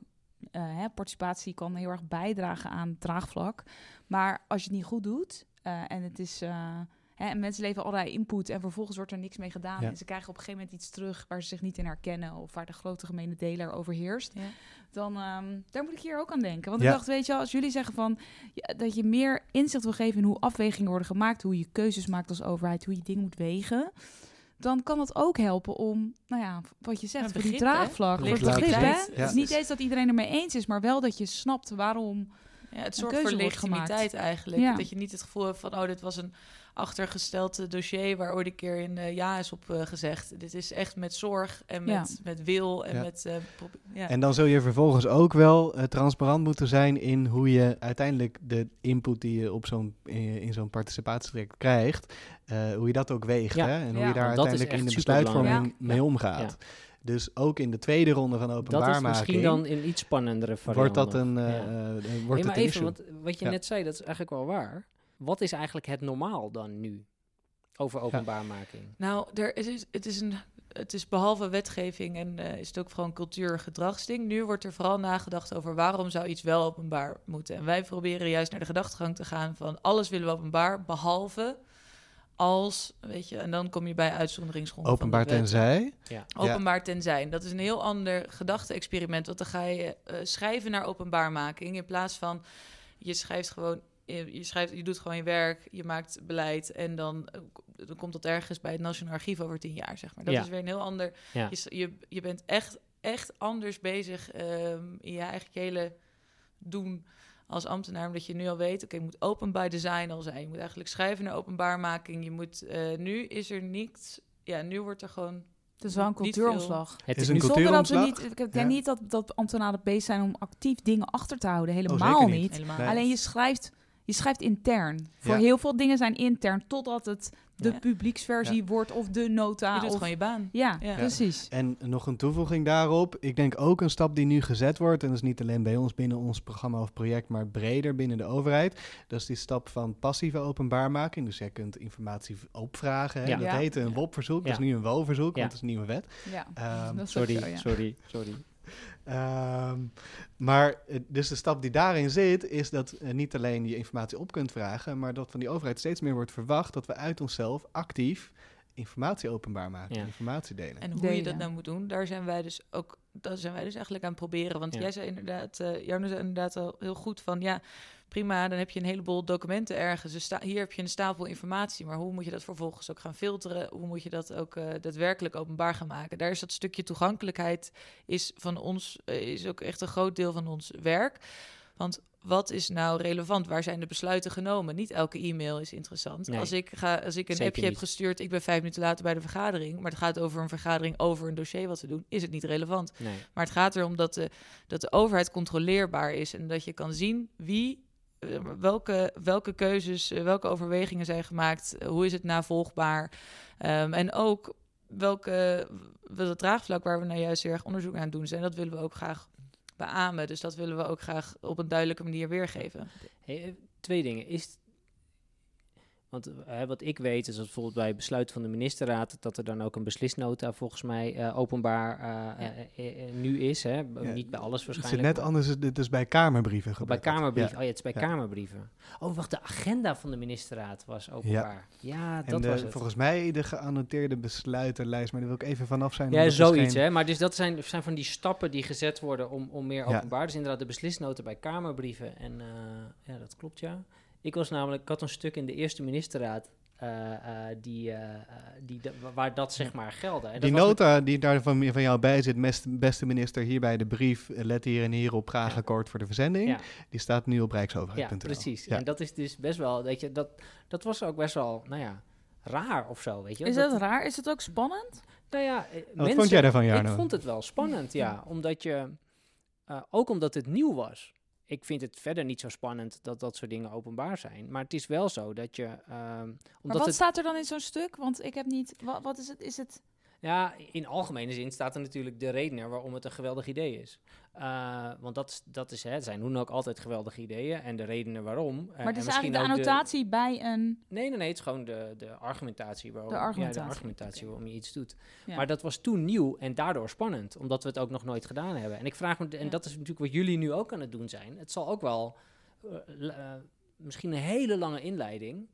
eh, hè, participatie kan heel erg bijdragen aan het draagvlak. Maar als je het niet goed doet eh, en het is... Hè, en mensen leveren allerlei input en vervolgens wordt er niks mee gedaan. Ja. En ze krijgen op een gegeven moment iets terug waar ze zich niet in herkennen of waar de grote gemene deler overheerst. Ja. Dan ehm, daar moet ik hier ook aan denken. Want Ja. ik dacht, weet je, wel, als jullie zeggen van ja, dat je meer inzicht wil geven in hoe afwegingen worden gemaakt, hoe je keuzes maakt als overheid, hoe je dingen moet wegen. Dan kan dat ook helpen om, nou ja, wat je zegt, voor die draagvlak, voor het begrip, hè? Ja. Het is niet eens dat iedereen er mee eens is, maar wel dat je snapt waarom. Ja, het een zorgt keuze voor wordt gemaakt. legitimiteit eigenlijk. Ja. Dat je niet het gevoel hebt van, oh, dit was een achtergesteld dossier waar ooit een keer in eh, ja is op eh, gezegd. Dit is echt met zorg en Ja. met, met wil en Ja. met... eh, ja. En dan zul je vervolgens ook wel eh, transparant moeten zijn in hoe je uiteindelijk de input die je op zo'n, in, in zo'n participatietraject krijgt, eh, hoe je dat ook weegt. Ja. Hè? En hoe je daar uiteindelijk in de besluitvorming mee omgaat. Dus ook in de tweede ronde van dat is openbaarmaking misschien dan een iets spannendere variant. wordt dat een, Ja. wordt het maar even, want wat je Ja. net zei, dat is eigenlijk wel waar. Wat is eigenlijk het normaal dan nu over openbaarmaking? Nou, er, het, is, het, is een, het is behalve wetgeving en eh, is het ook gewoon cultuur- gedragsding. Nu wordt er vooral nagedacht over waarom zou iets wel openbaar moeten. En wij proberen juist naar de gedachtegang te gaan van alles willen we openbaar, behalve als, weet je, en dan kom je bij uitzonderingsgronden. de Openbaar tenzij. Ja. Openbaar tenzij. Dat is een heel ander gedachte-experiment. Want dan ga je eh, schrijven naar openbaarmaking. In plaats van je schrijft gewoon. Je, je schrijft, je doet gewoon je werk, je maakt beleid en dan, eh, dan komt dat ergens bij het Nationaal Archief over tien jaar, zeg maar. Dat Ja. is weer een heel ander. Ja. Je, je, je bent echt, echt anders bezig ehm, in je eigen hele doen als ambtenaar, omdat je nu al weet, oké, je moet open by design al zijn. Je moet eigenlijk schrijven naar openbaarmaking. Je moet, eh, nu is er niets, ja, nu wordt er gewoon Het is wel een Niet cultuuromslag. Het Is is een cultuuromslag? niet, ik denk Ja. niet dat, dat ambtenaren bezig zijn om actief dingen achter te houden. Helemaal Oh, niet. niet. helemaal. Nee. Alleen je schrijft, je schrijft intern. Voor Ja. heel veel dingen zijn intern, totdat het de Ja. publieksversie wordt of de nota. Je doet of, gewoon je baan. ja, Ja. precies. En nog een toevoeging daarop. Ik denk ook een stap die nu gezet wordt. En dat is niet alleen bij ons binnen ons programma of project, maar breder binnen de overheid. Dat is die stap van passieve openbaarmaking. Dus jij kunt informatie opvragen. Hè? Ja. Dat Ja. heet een WOP-verzoek. Dat is nu een WO-verzoek, Ja. want het is een nieuwe wet. Ja, Ehm, Sorry, zo, ja. sorry, sorry. Ehm, maar eh, dus de stap die daarin zit, is dat eh, niet alleen je informatie op kunt vragen, maar dat van die overheid steeds meer wordt verwacht dat we uit onszelf actief informatie openbaar maken, Ja. informatie delen. En hoe Delen. je dat nou moet doen, daar zijn wij dus ook, daar zijn wij dus eigenlijk aan het proberen. Want Ja. jij zei inderdaad, eh Jarno zei inderdaad al heel goed van, ja, prima, dan heb je een heleboel documenten ergens. Dus hier heb je een stapel informatie, maar hoe moet je dat vervolgens ook gaan filteren? Hoe moet je dat ook eh, daadwerkelijk openbaar gaan maken? Daar is dat stukje toegankelijkheid is van ons, eh, is ook echt een groot deel van ons werk. Want wat is nou relevant? Waar zijn de besluiten genomen? Niet elke e-mail is interessant. Nee. Als ik, ga, als ik een appje heb gestuurd, ik ben vijf minuten later bij de vergadering, maar het gaat over een vergadering over een dossier wat we doen, is het niet relevant. Nee. Maar het gaat erom dat de, dat de overheid controleerbaar is en dat je kan zien wie, welke, welke keuzes, eh, welke overwegingen zijn gemaakt, eh, hoe is het navolgbaar. Ehm, en ook welke, wel het draagvlak waar we nou juist heel erg onderzoek aan doen zijn, dat willen we ook graag beamen. Dus dat willen we ook graag op een duidelijke manier weergeven. Eh, twee dingen. Is, Want eh, wat ik weet is dat bijvoorbeeld bij besluit van de ministerraad... dat er dan ook een beslisnota volgens mij eh, openbaar eh, nu is. Hè? B- Ja, Niet bij alles Het zit waarschijnlijk. net anders, het is bij Kamerbrieven Oh, bij. Kamerbrieven. Ja. Oh ja, het is bij Ja. Kamerbrieven. Oh, wacht, de agenda van de ministerraad was openbaar. Ja, En dat de- was het. volgens mij de geannoteerde besluitenlijst, maar daar wil ik even vanaf zijn. Ja, het zoiets, geen- hè. Maar dus dat zijn, zijn van die stappen die gezet worden om, om meer openbaar. Dus inderdaad de beslisnoten bij Kamerbrieven. En ja, dat klopt, ja. Ik was namelijk, ik had een stuk in de eerste ministerraad... eh, eh, die, eh, die, waar dat zeg maar gelde. En dat Die met- nota die daar van, van jou bij zit, mest- beste minister, hier bij de brief, let hier en hier op, graag Ja. akkoord voor de verzending. Ja. Die staat nu op Ja, rijksoverheid.nl. precies. Ja. En dat is dus best wel, weet je, dat, dat was ook best wel, nou ja, raar of zo, weet je. Is dat raar? Is het ook spannend? Nou ja, Wat vond jij daarvan, Jarno? Ik vond het wel spannend, ja. Omdat je, eh, ook omdat het nieuw was. Ik vind het verder niet zo spannend dat dat soort dingen openbaar zijn. Maar het is wel zo dat je, ehm, Maar omdat wat het, staat er dan in zo'n stuk? Want ik heb niet... Wat, wat is het? Is het... ja, in algemene zin staat er natuurlijk de reden waarom het een geweldig idee is. Eh, want dat, dat is, hè, het zijn hoe ook altijd geweldige ideeën en de redenen waarom. eh, maar het is eigenlijk de annotatie bij een... Nee, nee, nee, het is gewoon de, de argumentatie waarom, De Ja, argumentatie, de argumentatie waarom je iets doet. Ja. Maar dat was toen nieuw en daardoor spannend, omdat we het ook nog nooit gedaan hebben. En ik vraag me, en Ja. dat is natuurlijk wat jullie nu ook aan het doen zijn. Het zal ook wel eh, misschien een hele lange inleiding,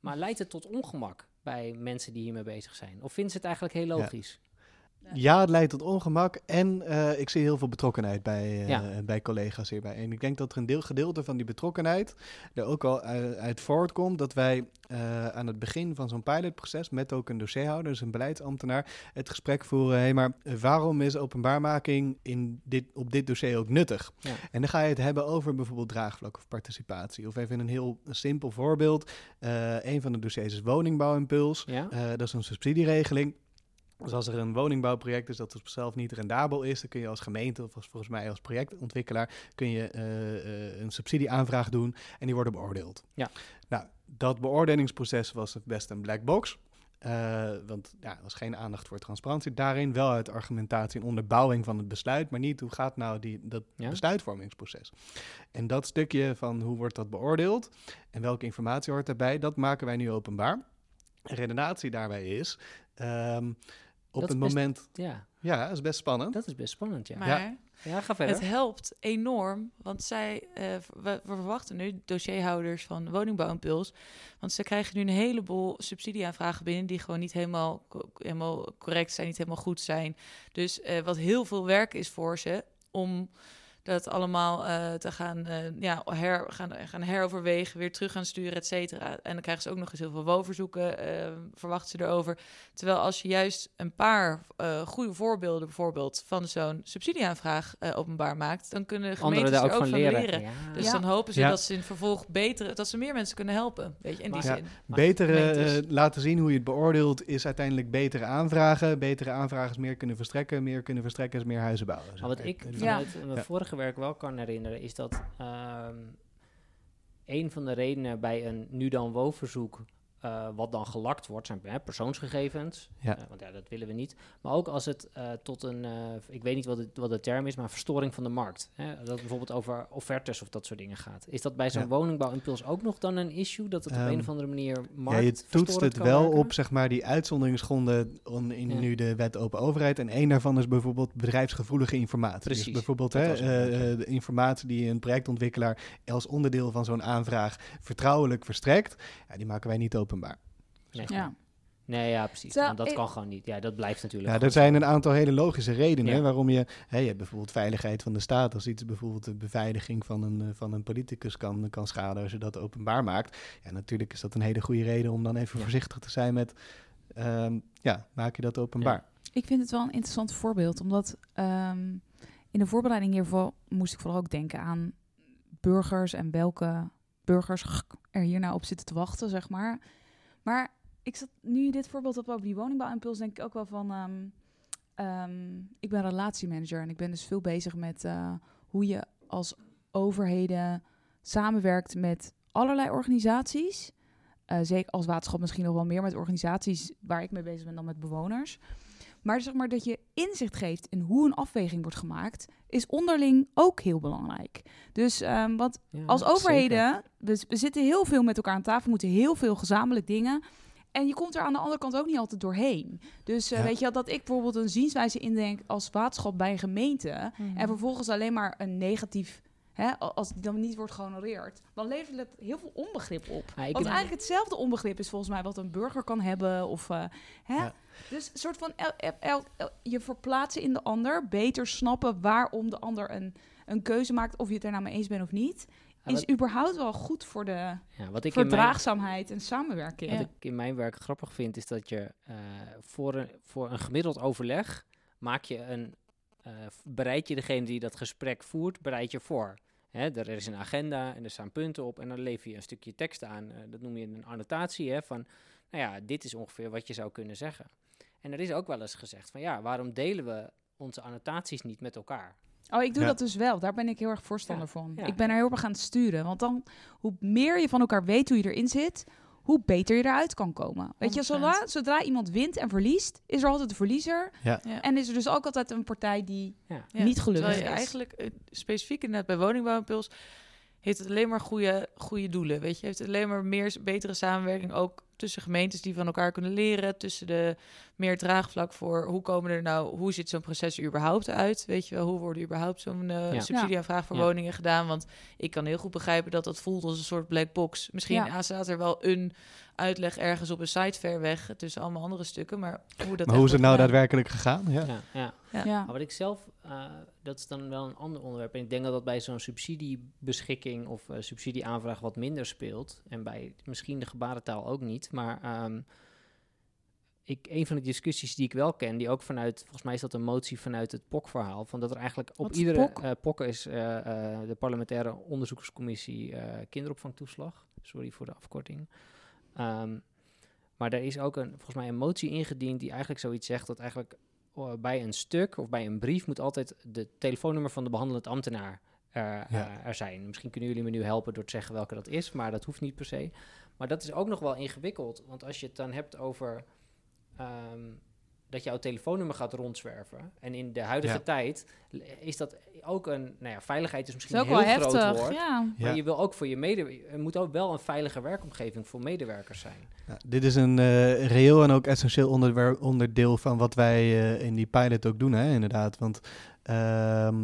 maar leidt het tot ongemak bij mensen die hiermee bezig zijn? Of vinden ze het eigenlijk heel logisch? Ja, het leidt tot ongemak en eh, ik zie heel veel betrokkenheid bij, eh, Ja. bij collega's hierbij. En ik denk dat er een deel, gedeelte van die betrokkenheid er ook al uit, uit voortkomt dat wij eh, aan het begin van zo'n pilotproces met ook een dossierhouder, dus een beleidsambtenaar, het gesprek voeren, hé, maar waarom is openbaarmaking in dit, op dit dossier ook nuttig? Ja. En dan ga je het hebben over bijvoorbeeld draagvlak of participatie. Of even een heel simpel voorbeeld. Een van de dossiers is woningbouwimpuls. Dat is een subsidieregeling. Dus als er een woningbouwproject is dat op zichzelf niet rendabel is, dan kun je als gemeente of als, volgens mij als projectontwikkelaar kun je eh, eh, een subsidieaanvraag doen en die worden beoordeeld. Ja. Nou, dat beoordelingsproces was best een black box. eh, want ja, er was geen aandacht voor transparantie. Daarin wel uit argumentatie en onderbouwing van het besluit, maar niet hoe gaat nou die, dat Ja. besluitvormingsproces. En dat stukje van hoe wordt dat beoordeeld en welke informatie hoort daarbij, dat maken wij nu openbaar. En redenatie daarbij is, ehm, op Dat het best- moment, Ja, ja, dat is best spannend. dat is best spannend, ja. Maar Ja. Ja, ga verder. het helpt enorm, want zij, eh, we, we verwachten nu dossierhouders van Woningbouwimpuls, want ze krijgen nu een heleboel subsidieaanvragen binnen die gewoon niet helemaal, helemaal correct zijn, niet helemaal goed zijn. Dus eh, wat heel veel werk is voor ze om dat allemaal eh, te gaan, eh, ja, her, gaan, gaan heroverwegen, weer terug gaan sturen, et cetera. En dan krijgen ze ook nog eens heel veel woonverzoeken, eh, verwachten ze erover. Terwijl als je juist een paar eh, goede voorbeelden bijvoorbeeld van zo'n subsidieaanvraag eh, openbaar maakt, dan kunnen gemeentes daar er ook van leren. Ja. Dus Ja. dan hopen ze Ja. dat ze in het vervolg beter, dat ze meer mensen kunnen helpen. Weet je, in die Maar- zin. Betere laten zien hoe je het beoordeelt is uiteindelijk betere aanvragen. Betere aanvragers meer kunnen verstrekken. Meer kunnen verstrekken is meer huizen bouwen. wat ik Ja. vanuit mijn Ja. Werk wel kan herinneren, is dat ehm, een van de redenen bij een nu dan woonverzoek, eh, wat dan gelakt wordt, zijn hè, persoonsgegevens. Ja. Eh, want ja, dat willen we niet. Maar ook als het eh, tot een, ik weet niet wat, het, wat de term is, maar verstoring van de markt. Hè? Dat het bijvoorbeeld over offertes of dat soort dingen gaat. Is dat bij zo'n Ja. woningbouwimpuls ook nog dan een issue? Dat het op Ehm, een of andere manier Ja, markt je toetst het wel werken? op zeg maar, die uitzonderingsgronden on- in Ja. nu de wet open overheid. En één daarvan is bijvoorbeeld bedrijfsgevoelige informatie. Precies, Dus bijvoorbeeld hè, ja. de informatie die een projectontwikkelaar als onderdeel van zo'n aanvraag vertrouwelijk verstrekt. Ja, die maken wij niet openbaar. Nee. Ja. Nee, ja, precies. Want dat kan gewoon niet. Ja, dat blijft natuurlijk. Ja, er zijn zo. een aantal hele logische redenen Ja. waarom je, hè, je hebt bijvoorbeeld veiligheid van de staat. Als iets bijvoorbeeld de beveiliging van een, eh, van een politicus kan, kan schaden als je dat openbaar maakt. Ja, natuurlijk is dat een hele goede reden om dan even Ja. voorzichtig te zijn met, ehm, ja, maak je dat openbaar. Ik vind het wel een interessant voorbeeld, omdat ehm, in de voorbereiding hiervoor moest ik vooral ook denken aan burgers en welke burgers er hier nou op zitten te wachten, zeg maar. Maar ik zat nu dit voorbeeld hebt over die woningbouwimpuls, denk ik ook wel van, ehm, ehm, ik ben relatiemanager en ik ben dus veel bezig met eh, hoe je als overheden samenwerkt met allerlei organisaties. Eh, zeker als waterschap misschien nog wel meer met organisaties waar ik mee bezig ben dan met bewoners. Maar zeg maar dat je inzicht geeft in hoe een afweging wordt gemaakt, is onderling ook heel belangrijk. Dus um, want Ja, als overheden, we, we zitten heel veel met elkaar aan tafel, moeten heel veel gezamenlijk dingen. En je komt er aan de andere kant ook niet altijd doorheen. Dus eh, Ja. weet je dat ik bijvoorbeeld een zienswijze indenk als waterschap bij een gemeente. Mhm. En vervolgens alleen maar een negatief, hè, als die dan niet wordt gehonoreerd, dan levert het heel veel onbegrip op. Ja, Want eigenlijk hetzelfde onbegrip is volgens mij wat een burger kan hebben. Of, eh, hè? Ja. Dus een soort van el- el- el- el- je verplaatsen in de ander, beter snappen waarom de ander een, een keuze maakt, of je het er nou mee eens bent of niet, Ja, is überhaupt wel goed voor de ja, wat ik in mijn, verdraagzaamheid en samenwerking. wat ik in mijn werk grappig vind, is dat je eh, voor, een, voor een gemiddeld overleg maak je een, bereid je degene die dat gesprek voert, bereid je voor. Hè, er is een agenda en er staan punten op en dan lever je een stukje tekst aan. Eh, dat noem je een annotatie hè, van, nou ja, dit is ongeveer wat je zou kunnen zeggen. En er is ook wel eens gezegd van, ja, waarom delen we onze annotaties niet met elkaar? Oh, ik doe Ja. dat dus wel. Daar ben ik heel erg voorstander Ja, van. ja. Ik ben er heel erg aan het sturen. Want dan, hoe meer je van elkaar weet hoe je erin zit, hoe beter je eruit kan komen. Weet je, 100%. zodra, zodra iemand wint en verliest, is er altijd een verliezer. Ja. Ja. En is er dus ook altijd een partij die Ja. Niet gelukkig terwijl je is. eigenlijk eh, specifiek inderdaad bij woningbouwimpuls heeft het alleen maar goede, goede doelen. Weet je, heeft het alleen maar meer betere samenwerking ook tussen gemeentes die van elkaar kunnen leren, tussen de meer draagvlak voor hoe komen er nou, hoe ziet zo'n proces er überhaupt uit? Weet je wel, hoe worden überhaupt zo'n eh, Ja. subsidieaanvraag voor Ja. woningen gedaan? Want ik kan heel goed begrijpen dat dat voelt als een soort black box. Misschien Ja. ah, staat er wel een uitleg ergens op een site ver weg tussen allemaal andere stukken, maar hoe dat Maar hoe is het nou gedaan. daadwerkelijk gegaan? Ja. Ja, ja. Ja. Ja. Maar wat ik zelf, eh, dat is dan wel een ander onderwerp. En ik denk dat dat bij zo'n subsidiebeschikking of eh, subsidieaanvraag wat minder speelt. En bij misschien de gebarentaal ook niet. Maar ehm, ik, een van de discussies die ik wel ken, die ook vanuit, volgens mij is dat een motie vanuit het POC-verhaal, van dat er eigenlijk op Wat iedere... POC? eh, is eh, eh, de parlementaire onderzoekscommissie kinderopvangtoeslag. Sorry voor de afkorting. Ehm, maar er is ook een, volgens mij een motie ingediend die eigenlijk zoiets zegt dat eigenlijk bij een stuk of bij een brief moet altijd de telefoonnummer van de behandelend ambtenaar Ja. eh, er zijn. Misschien kunnen jullie me nu helpen door te zeggen welke dat is, maar dat hoeft niet per se. Maar dat is ook nog wel ingewikkeld, want als je het dan hebt over ehm, dat jouw telefoonnummer gaat rondzwerven en in de huidige Ja. tijd is dat ook een, nou ja, veiligheid is is misschien ook een wel heel groot heftig. woord. Ja. Ja. Maar je wil ook voor je medewerkers, er moet ook wel een veilige werkomgeving voor medewerkers zijn. Dit is een eh, reëel en ook essentieel onderwer- onderdeel van wat wij eh, in die pilot ook doen, hè, inderdaad. Want, ehm,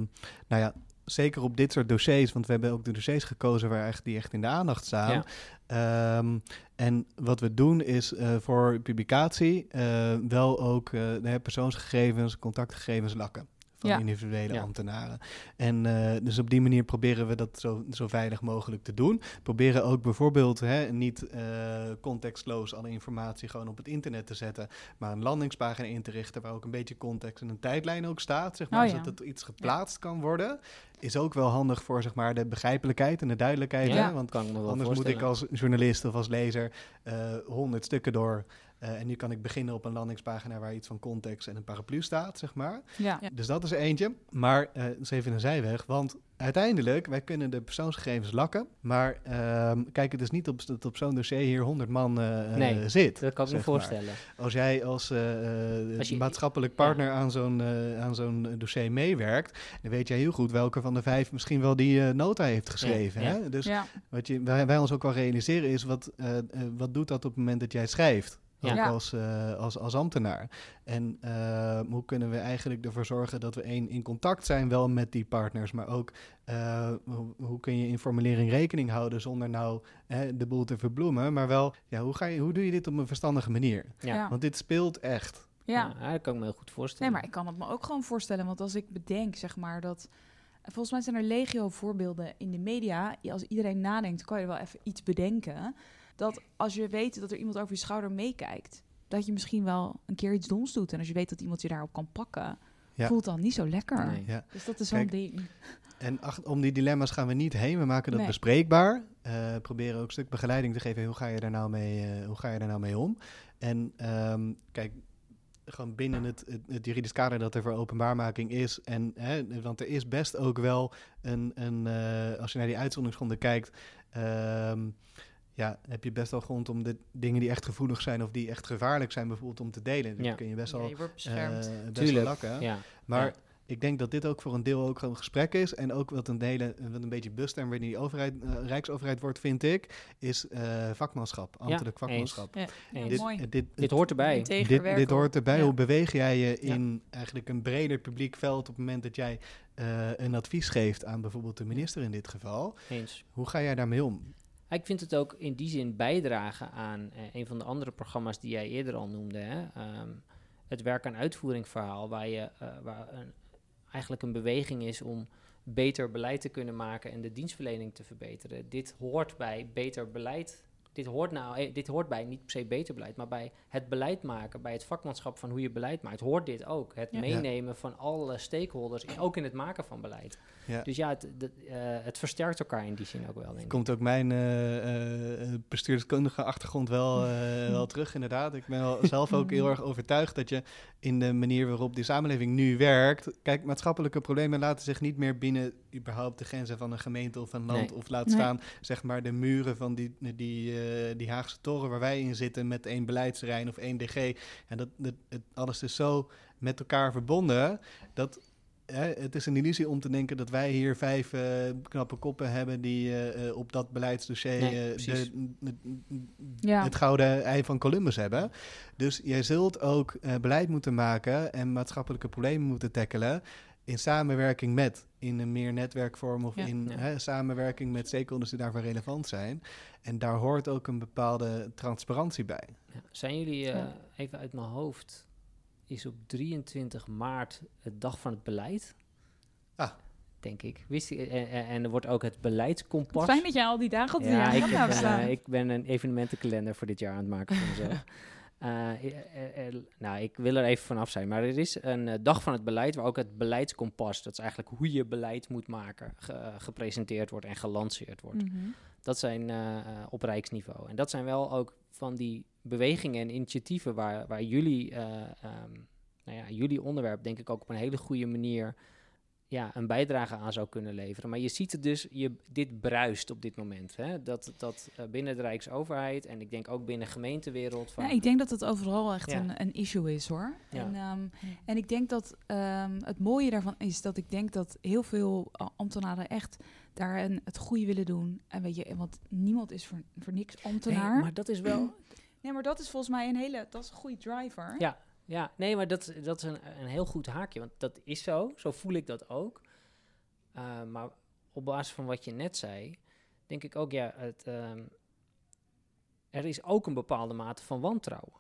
nou ja, zeker op dit soort dossiers, want we hebben ook de dossiers gekozen waar echt, die echt in de aandacht staan. Ja. Ehm, en wat we doen is eh, voor publicatie eh, wel ook eh, de persoonsgegevens, contactgegevens lakken. Van Ja. individuele Ja. ambtenaren. En eh, dus op die manier proberen we dat zo, zo veilig mogelijk te doen. Proberen ook bijvoorbeeld hè, niet eh, contextloos alle informatie gewoon op het internet te zetten, maar een landingspagina in te richten waar ook een beetje context en een tijdlijn ook staat, zeg maar, Oh ja. zodat er iets geplaatst kan worden. Is ook wel handig voor zeg maar, de begrijpelijkheid en de duidelijkheid. Ja, Hè? Want kan ik me wel Anders moet ik als journalist of als lezer honderd stukken door. Eh, en nu kan ik beginnen op een landingspagina waar iets van context en een paraplu staat, zeg maar. Ja. Ja. Dus dat is er eentje. Maar eh dat is even een zijweg. Want uiteindelijk, wij kunnen de persoonsgegevens lakken. Maar ehm, kijk, het is niet op, dat op zo'n dossier hier 100 man eh, eh, Nee, zit. Dat kan ik me maar. voorstellen. Als jij als, Als je- maatschappelijk partner aan zo'n aan zo'n dossier meewerkt, dan weet jij heel goed welke van de vijf misschien wel die eh, nota heeft geschreven. ja. Hè? Dus Ja. wat je, wij, wij ons ook wel realiseren is, wat, wat doet dat op het moment dat jij schrijft? Ja. Ook Ja. als, eh, als, als ambtenaar. En eh, hoe kunnen we eigenlijk ervoor zorgen dat we één in contact zijn wel met die partners, maar ook eh, hoe, hoe kun je in formulering rekening houden zonder nou hè, de boel te verbloemen, maar wel, ja, hoe, ga je, hoe doe je dit op een verstandige manier? Ja. Ja. Want dit speelt echt. Ja. Ja, dat kan ik me heel goed Nee, voorstellen. maar ik kan het me ook gewoon voorstellen. Want als ik bedenk, zeg maar, dat... Volgens mij zijn er legio voorbeelden in de media. Als iedereen nadenkt, kan je wel even iets bedenken. Dat als je weet dat er iemand over je schouder meekijkt... dat je misschien wel een keer iets doms doet. En als je weet dat iemand je daarop kan pakken... Ja. voelt dan niet zo lekker. Nee. Ja. Dus dat is zo'n Kijk, ding. En ach, om die dilemma's gaan we niet heen. We maken dat Nee. bespreekbaar. Eh, proberen ook een stuk begeleiding te geven. Hoe ga je daar nou mee, eh, hoe ga je daar nou mee om? En ehm, kijk, gewoon binnen het, het, het juridisch kader dat er voor openbaarmaking is. En, hè, want er is best ook wel een, een eh, als je naar die uitzonderingsgronden kijkt. ehm, ja, heb je best wel grond om de dingen die echt gevoelig zijn of die echt gevaarlijk zijn, bijvoorbeeld om te delen. Dus Ja. kun je best Ja, wel, je eh, beschermd. best wel lakken. Ja. Maar Ja. ik denk dat dit ook voor een deel ook een gesprek is. En ook wat een, hele, wat een beetje busterm weer in die overheid, eh, Rijksoverheid wordt, vind ik, is eh, vakmanschap, ambtelijk vakmanschap. Ja. Ja, Dit, dit, Dit hoort erbij. Dit, dit hoort erbij. Ja. Hoe beweeg jij je Ja. in eigenlijk een breder publiek veld op het moment dat jij eh, een advies geeft aan bijvoorbeeld de minister in dit geval? Eens. Hoe ga jij daarmee om? Ik vind het ook in die zin bijdragen aan eh, een van de andere programma's die jij eerder al noemde. Hè? Ehm, het werk aan uitvoering verhaal, waar, je, eh, waar een, eigenlijk een beweging is om beter beleid te kunnen maken en de dienstverlening te verbeteren. Dit hoort bij beter beleid. Dit hoort, nou, eh, dit hoort bij niet per se beter beleid, maar bij het beleid maken, bij het vakmanschap van hoe je beleid maakt, hoort dit ook. Het Ja. meenemen van alle stakeholders, ook in het maken van beleid. Ja. Dus ja, het, de- eh, het versterkt elkaar in die zin ook wel, denk ik. Komt ook mijn eh, eh, bestuurskundige achtergrond wel, eh, wel terug, inderdaad. Ik ben wel zelf ook heel erg overtuigd dat je in de manier waarop die samenleving nu werkt... Kijk, maatschappelijke problemen laten zich niet meer binnen überhaupt de grenzen van een gemeente of een land... Nee. of laat Nee. staan, zeg maar, de muren van die, die, eh, die Haagse toren waar wij in zitten... met één beleidsterrein of één DG. En dat, dat, het, alles is zo met elkaar verbonden dat hè, het is een illusie om te denken dat wij hier vijf eh, knappe koppen hebben die eh, eh, op dat beleidsdossier Nee, de, de- Ja. het gouden ei van Columbus hebben. Dus jij zult ook eh, beleid moeten maken en maatschappelijke problemen moeten tackelen in samenwerking met, in een meer netwerkvorm of Ja. in Ja. hè, samenwerking met stakeholders die daarvoor relevant zijn. En daar hoort ook een bepaalde transparantie bij. Ja. Zijn jullie, eh, Ja. even uit mijn hoofd, is op 23 maart het dag van het beleid? Ah. Denk ik. Wist je, en, en, en er wordt ook het beleidskompas. Fijn dat jij al die dagen op de ja, ik, staan. eh, ik ben een evenementenkalender voor dit jaar aan het maken voor mezelf. Eh, eh, eh, eh, nou, ik wil er even vanaf zijn. Maar er is een eh, dag van het beleid waar ook het beleidskompas, dat is eigenlijk hoe je beleid moet maken, ge- gepresenteerd wordt en gelanceerd wordt. Mhm. Dat zijn eh, eh, op rijksniveau. En dat zijn wel ook van die bewegingen en initiatieven waar, waar jullie, eh, ehm, nou ja, jullie onderwerp denk ik ook op een hele goede manier ja, een bijdrage aan zou kunnen leveren. Maar je ziet het dus, je, dit bruist op dit moment. Hè? Dat, dat eh, binnen de Rijksoverheid en ik denk ook binnen gemeentewereld. Van, Ja, ik denk dat het overal echt Ja. een, een issue is hoor. Ja. En, ehm, en ik denk dat ehm, het mooie daarvan is dat ik denk dat heel veel eh, ambtenaren echt daar een, het goede willen doen. En weet je, want niemand is voor, voor niks Nee, ambtenaar. maar dat is wel, Nee, maar dat is volgens mij een hele, dat is een goede driver. Ja. Ja, nee, maar dat, dat is een, een heel goed haakje. Want dat is zo. Zo voel ik dat ook. Uh, maar op basis van wat je net zei, denk ik ook, ja, het, um, er is ook een bepaalde mate van wantrouwen.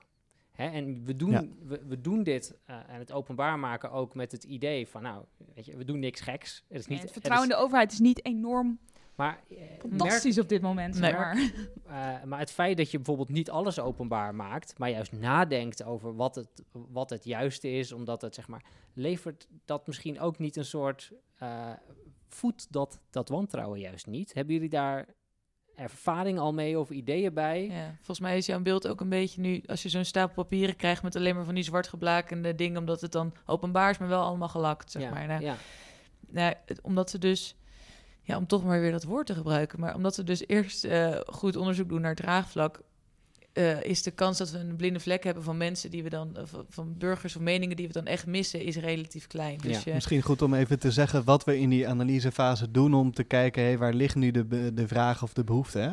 Hè? En we doen, Ja. we, we doen dit uh, en het openbaar maken ook met het idee van, nou, weet je, we doen niks geks. Het, is niet, Nee, het vertrouwen in de overheid is niet enorm maar, uh, fantastisch merk, op dit moment. Nee, maar. Uh, maar het feit dat je bijvoorbeeld niet alles openbaar maakt, maar juist nadenkt over wat het, wat het juiste is, omdat het zeg maar, levert dat misschien ook niet een soort, uh, voedt dat, dat wantrouwen juist niet? Hebben jullie daar ervaring al mee of ideeën bij? Ja, volgens mij is jouw beeld ook een beetje nu, als je zo'n stapel papieren krijgt met alleen maar van die zwart geblakende dingen, omdat het dan openbaar is, maar wel allemaal gelakt, zeg ja, maar. Nou, ja. nou, omdat ze dus, ja, om toch maar weer dat woord te gebruiken, maar omdat ze dus eerst uh, goed onderzoek doen naar draagvlak, uh, is de kans dat we een blinde vlek hebben van mensen die we dan, uh, van burgers of meningen die we dan echt missen, is relatief klein. Dus Ja. je, Misschien goed om even te zeggen wat we in die analysefase doen om te kijken, hey, waar ligt nu de, de vraag of de behoefte? Hè?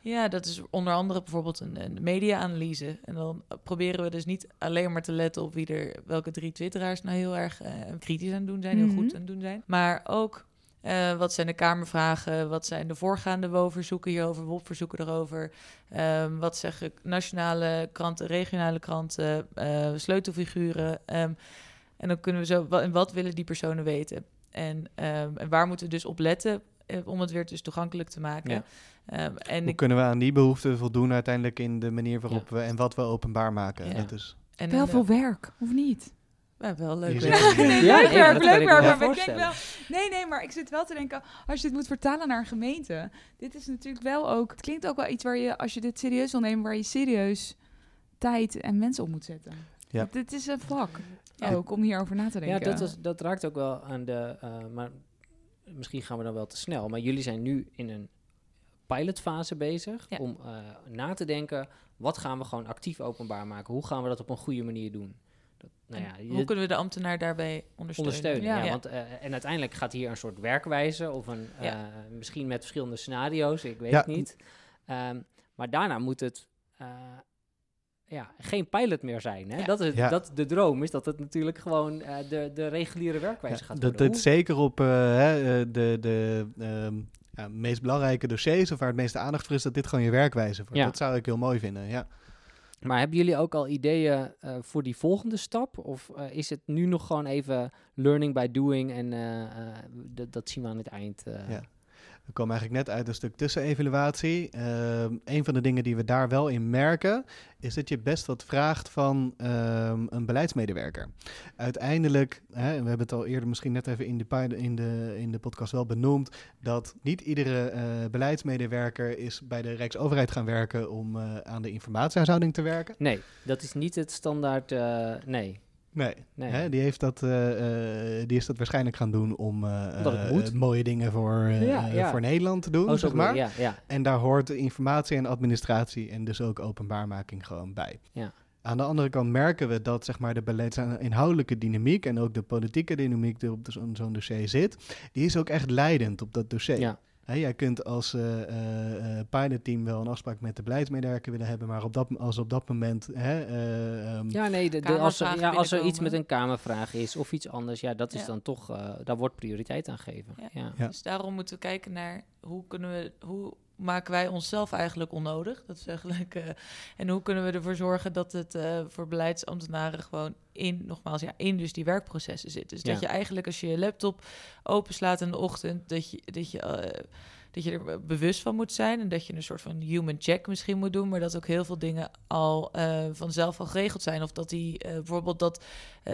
Ja, dat is onder andere bijvoorbeeld een, een media-analyse. En dan proberen we dus niet alleen maar te letten op wie er, welke drie twitteraars nou heel erg uh, kritisch aan het doen zijn, heel Mhm. goed aan het doen zijn. Maar ook uh, wat zijn de Kamervragen? Wat zijn de voorgaande WO-verzoeken hierover, WOP-verzoeken erover? Um, wat zeggen nationale kranten, regionale kranten, uh, sleutelfiguren? Um, en dan kunnen we zo, wat, en wat willen die personen weten? En, um, en waar moeten we dus op letten uh, om het weer dus toegankelijk te maken? Ja. Um, en Hoe ik, kunnen we aan die behoeften voldoen uiteindelijk in de manier waarop we en wat we openbaar maken? Ja. Dat is, en Wel veel werk, of niet? Ja, wel leuk. Werk. nee, Ja, leuk nee, maar werk, dat leuk werk. Maar ik denk wel... Nee, nee, maar ik zit wel te denken... Als je dit moet vertalen naar een gemeente... Dit is natuurlijk wel ook... Het klinkt ook wel iets waar je... Als je dit serieus wil nemen... Waar je serieus tijd en mensen op moet zetten. Ja. Dit is een vak. Ja. Ook om hierover na te Ja, denken. dat, was, dat raakt ook wel aan de. Uh, maar misschien gaan we dan wel te snel. Maar jullie zijn nu in een pilotfase bezig. Ja. Om eh, na te denken, wat gaan we gewoon actief openbaar maken? Hoe gaan we dat op een goede manier doen? Dat, nou ja, hoe kunnen we de ambtenaar daarbij ondersteunen? ondersteunen. Ja. Ja. Want, eh, en uiteindelijk gaat hier een soort werkwijze of een, Ja. eh, misschien met verschillende scenario's, ik weet Ja. het niet. Ehm, maar daarna moet het eh, ja, geen pilot meer zijn. Hè? Ja. Dat is Ja. dat de droom is dat het natuurlijk gewoon eh, de, de reguliere werkwijze Ja, gaat dat, worden. dat zeker op hè, de, de ehm, ja, meest belangrijke dossiers, of waar het meeste aandacht voor is, dat dit gewoon je werkwijze wordt. Ja. Dat zou ik heel mooi vinden, ja. Maar hebben jullie ook al ideeën eh, voor die volgende stap? Of eh, is het nu nog gewoon even learning by doing en eh, dat- zien we aan het eind? Ja. We komen eigenlijk net uit een stuk tussenevaluatie. Ehm een van de dingen die we daar wel in merken, is dat je best wat vraagt van ehm, een beleidsmedewerker. Uiteindelijk, hè, we hebben het al eerder misschien net even in de, in de, in de podcast wel benoemd, dat niet iedere eh, beleidsmedewerker is bij de Rijksoverheid gaan werken om eh, aan de informatiehuishouding te werken. Nee, dat is niet het standaard. eh, nee. Nee, nee. Hè, die, heeft dat, eh, eh, die is dat waarschijnlijk gaan doen om eh, mooie dingen voor, Ja, ja. voor Nederland te doen, Oh, zeg maar. Ja. En daar hoort informatie en administratie en dus ook openbaarmaking gewoon bij. Ja. Aan de andere kant merken we dat zeg maar, de beleidsinhoudelijke dynamiek en ook de politieke dynamiek die op zo'n dossier zit, die is ook echt leidend op dat dossier. ja. Jij kunt als eh eh, eh, pilotteam wel een afspraak met de beleidsmedewerker willen hebben, maar op dat, als op dat moment hè, eh, ehm, Ja, nee, de, de- als, er, ja, als er iets met een kamervraag is of iets anders, ja, dat is Ja. dan toch, eh, daar wordt prioriteit aan gegeven. Ja. Ja. Ja. Dus daarom moeten we kijken naar hoe kunnen we, hoe maken wij onszelf eigenlijk onnodig? Dat is eigenlijk, eh, en hoe kunnen we ervoor zorgen dat het eh, voor beleidsambtenaren gewoon in, nogmaals, ja, in dus die werkprocessen zit. Dus dat je eigenlijk als je je laptop openslaat in de ochtend, dat je, dat je eh, dat je er bewust van moet zijn en dat je een soort van human check misschien moet doen, maar dat ook heel veel dingen al vanzelf al geregeld zijn. Of dat die bijvoorbeeld dat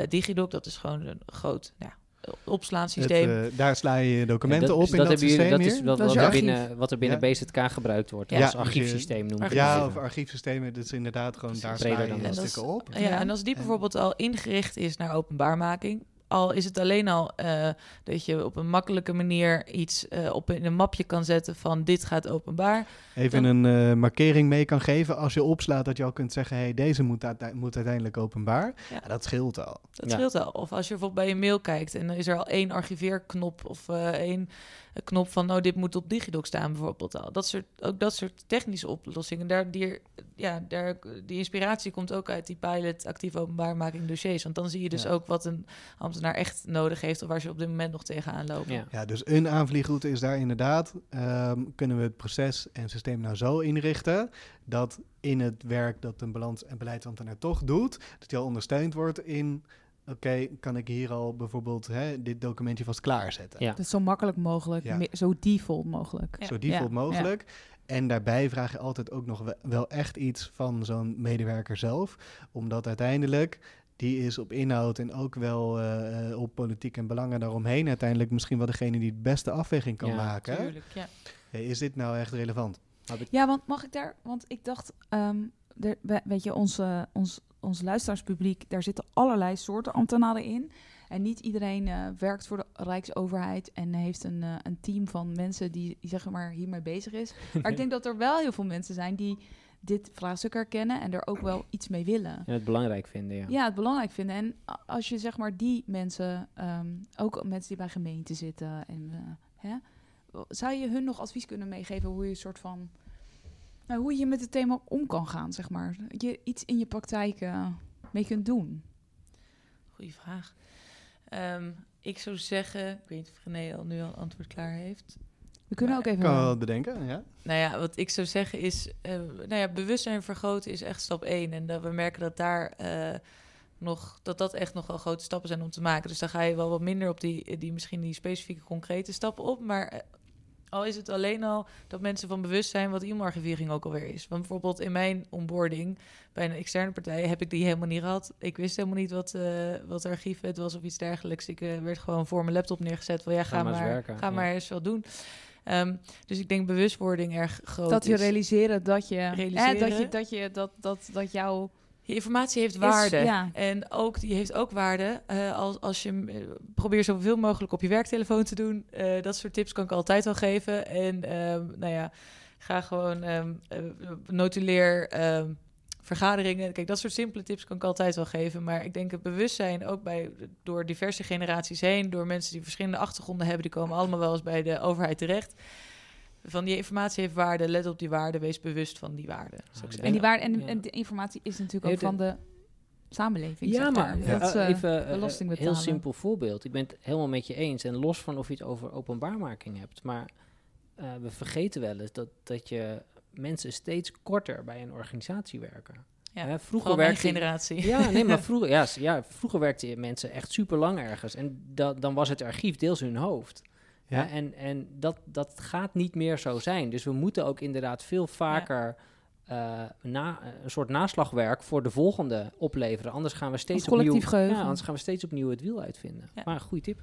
DigiDoc, dat is gewoon een groot nou, ja, het, opslaansysteem. eh, daar sla je documenten dat, op dus in dat, jullie- systeem dat is hier. wat, Dat is wat, er binnen, wat er binnen Ja. BZK gebruikt wordt. Ja, als archiefsysteem noemen we het Ja, of archiefsystemen, dat is inderdaad gewoon, daar sla je dan stukken op. Ja, en als die bijvoorbeeld al ingericht is naar openbaarmaking, al is het alleen al eh, dat je op een makkelijke manier iets eh, op in een mapje kan zetten van dit gaat openbaar. Even Dan- een eh, markering mee kan geven als je opslaat dat je al kunt zeggen, hey, deze moet, uite- moet uiteindelijk openbaar. Ja. Ja, dat scheelt al. Dat Ja. scheelt al. Of als je bijvoorbeeld bij je mail kijkt en dan is er al één archiveerknop of eh, één knop van, nou, dit moet op DigiDoc staan bijvoorbeeld al. Dat soort, ook dat soort technische oplossingen. Daar, die, ja, daar, die inspiratie komt ook uit die pilot actief openbaarmaking dossiers. Want dan zie je dus Ja. ook wat een ambtenaar echt nodig heeft of waar ze op dit moment nog tegenaan lopen. Ja. Ja, dus een aanvliegroute is daar inderdaad, ehm, kunnen we het proces en systeem nou zo inrichten dat in het werk dat een balans- en beleidsambtenaar toch doet, dat die al ondersteund wordt in, oké, kan ik hier al bijvoorbeeld hè, dit documentje vast klaarzetten. Ja. Dus zo makkelijk mogelijk, Ja. zo default mogelijk. Ja. Zo default Ja, mogelijk. En daarbij vraag je altijd ook nog we- wel echt iets van zo'n medewerker zelf. Omdat uiteindelijk die is op inhoud en ook wel eh, op politiek en belangen daaromheen uiteindelijk misschien wel degene die het beste afweging kan Ja, maken. hè? Tuurlijk, ja. Hey, is dit nou echt relevant? Ja, want mag ik daar? Want ik dacht, ehm, er, we- weet je, onze, ons, ons luisteraarspubliek, daar zitten allerlei soorten ambtenaren in. En niet iedereen eh, werkt voor de Rijksoverheid en heeft een, eh, een team van mensen die, die zeg maar hiermee bezig is. Maar ik denk dat er wel heel veel mensen zijn die dit vraagstuk herkennen en er ook wel iets mee willen. En het belangrijk vinden, ja. Ja, het belangrijk vinden. En als je zeg maar die mensen, ehm, ook mensen die bij gemeenten zitten, en, eh, hè, zou je hun nog advies kunnen meegeven hoe je een soort van, nou, hoe je met het thema om kan gaan, zeg maar, Dat je iets in je praktijk eh, mee kunt doen. Goeie vraag. Ehm, ik zou zeggen, ik weet niet of René al nu al antwoord klaar heeft. We kunnen Maar ook even. Kan wel bedenken, ja. Nou ja, wat ik zou zeggen is, eh, nou ja, bewustzijn vergroten is echt stap één. En dat we merken dat daar eh, nog, dat dat echt nog wel grote stappen zijn om te maken. Dus dan ga je wel wat minder op die, die misschien die specifieke concrete stappen op. Maar al is het alleen al dat mensen van bewust zijn wat e-mailarchivering ook alweer is. Want bijvoorbeeld in mijn onboarding bij een externe partij heb ik die helemaal niet gehad. Ik wist helemaal niet wat, eh wat archiefwet was of iets dergelijks. Ik eh, werd gewoon voor mijn laptop neergezet. Van ja, ga, Ga maar maar, eens werken, ga ja. maar eens wel doen. Ehm, dus ik denk bewustwording erg groot dat je is. realiseren dat je, hè, Realiseren. dat je, dat je, dat, dat, dat jouw Je informatie heeft is- waarde. ja. En ook, die heeft ook waarde eh, als, als je eh, probeert zoveel mogelijk op je werktelefoon te doen. Eh, dat soort tips kan ik altijd wel geven. En ehm, nou ja, Ga gewoon eh, notuleer ehm, vergaderingen. Kijk, dat soort simpele tips kan ik altijd wel geven. Maar ik denk het bewustzijn ook bij, door diverse generaties heen, door mensen die verschillende achtergronden hebben, die komen allemaal wel eens bij de overheid terecht. Van die informatie heeft waarde, let op die waarde, wees bewust van die waarde. zou ik ik zeggen. En, die waarde, en, Ja. en de informatie is natuurlijk ook van de samenleving. Ja, zeg maar Dat eh, ze even eh, belasting een betalen. heel simpel voorbeeld. Ik ben het helemaal met je eens. En los van of je het over openbaarmaking hebt. Maar eh, we vergeten wel eens dat, dat je mensen steeds korter bij een organisatie werken. Ja, Hè, vroeger werkte generatie. Ja, nee, maar vroeger, ja, ja, vroeger werkten mensen echt super lang ergens. En da, dan was het archief deels hun hoofd. Ja. Hè, en en dat, dat gaat niet meer zo zijn. Dus we moeten ook inderdaad veel vaker eh, na, een soort naslagwerk voor de volgende opleveren. Anders gaan we steeds opnieuw, geheugen. Ja, anders gaan we steeds opnieuw het wiel uitvinden. Ja. Maar een goede tip.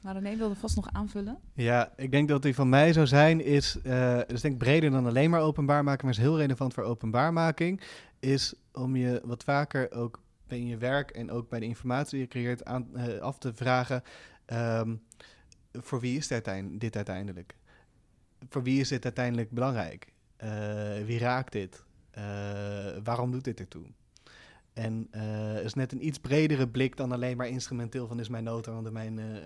Maar René wilde vast nog aanvullen. Ja, ik denk dat die van mij zou zijn, is, eh dus denk ik breder dan alleen maar openbaar maken, maar is heel relevant voor openbaarmaking, is om je wat vaker ook bij je werk en ook bij de informatie die je creëert aan, eh, af te vragen, ehm, voor wie is dit, uitein- dit uiteindelijk? Voor wie is dit uiteindelijk belangrijk? Eh, wie raakt dit? Eh, waarom doet dit ertoe? En eh is net een iets bredere blik dan alleen maar instrumenteel van is mijn nota, want mijn, eh,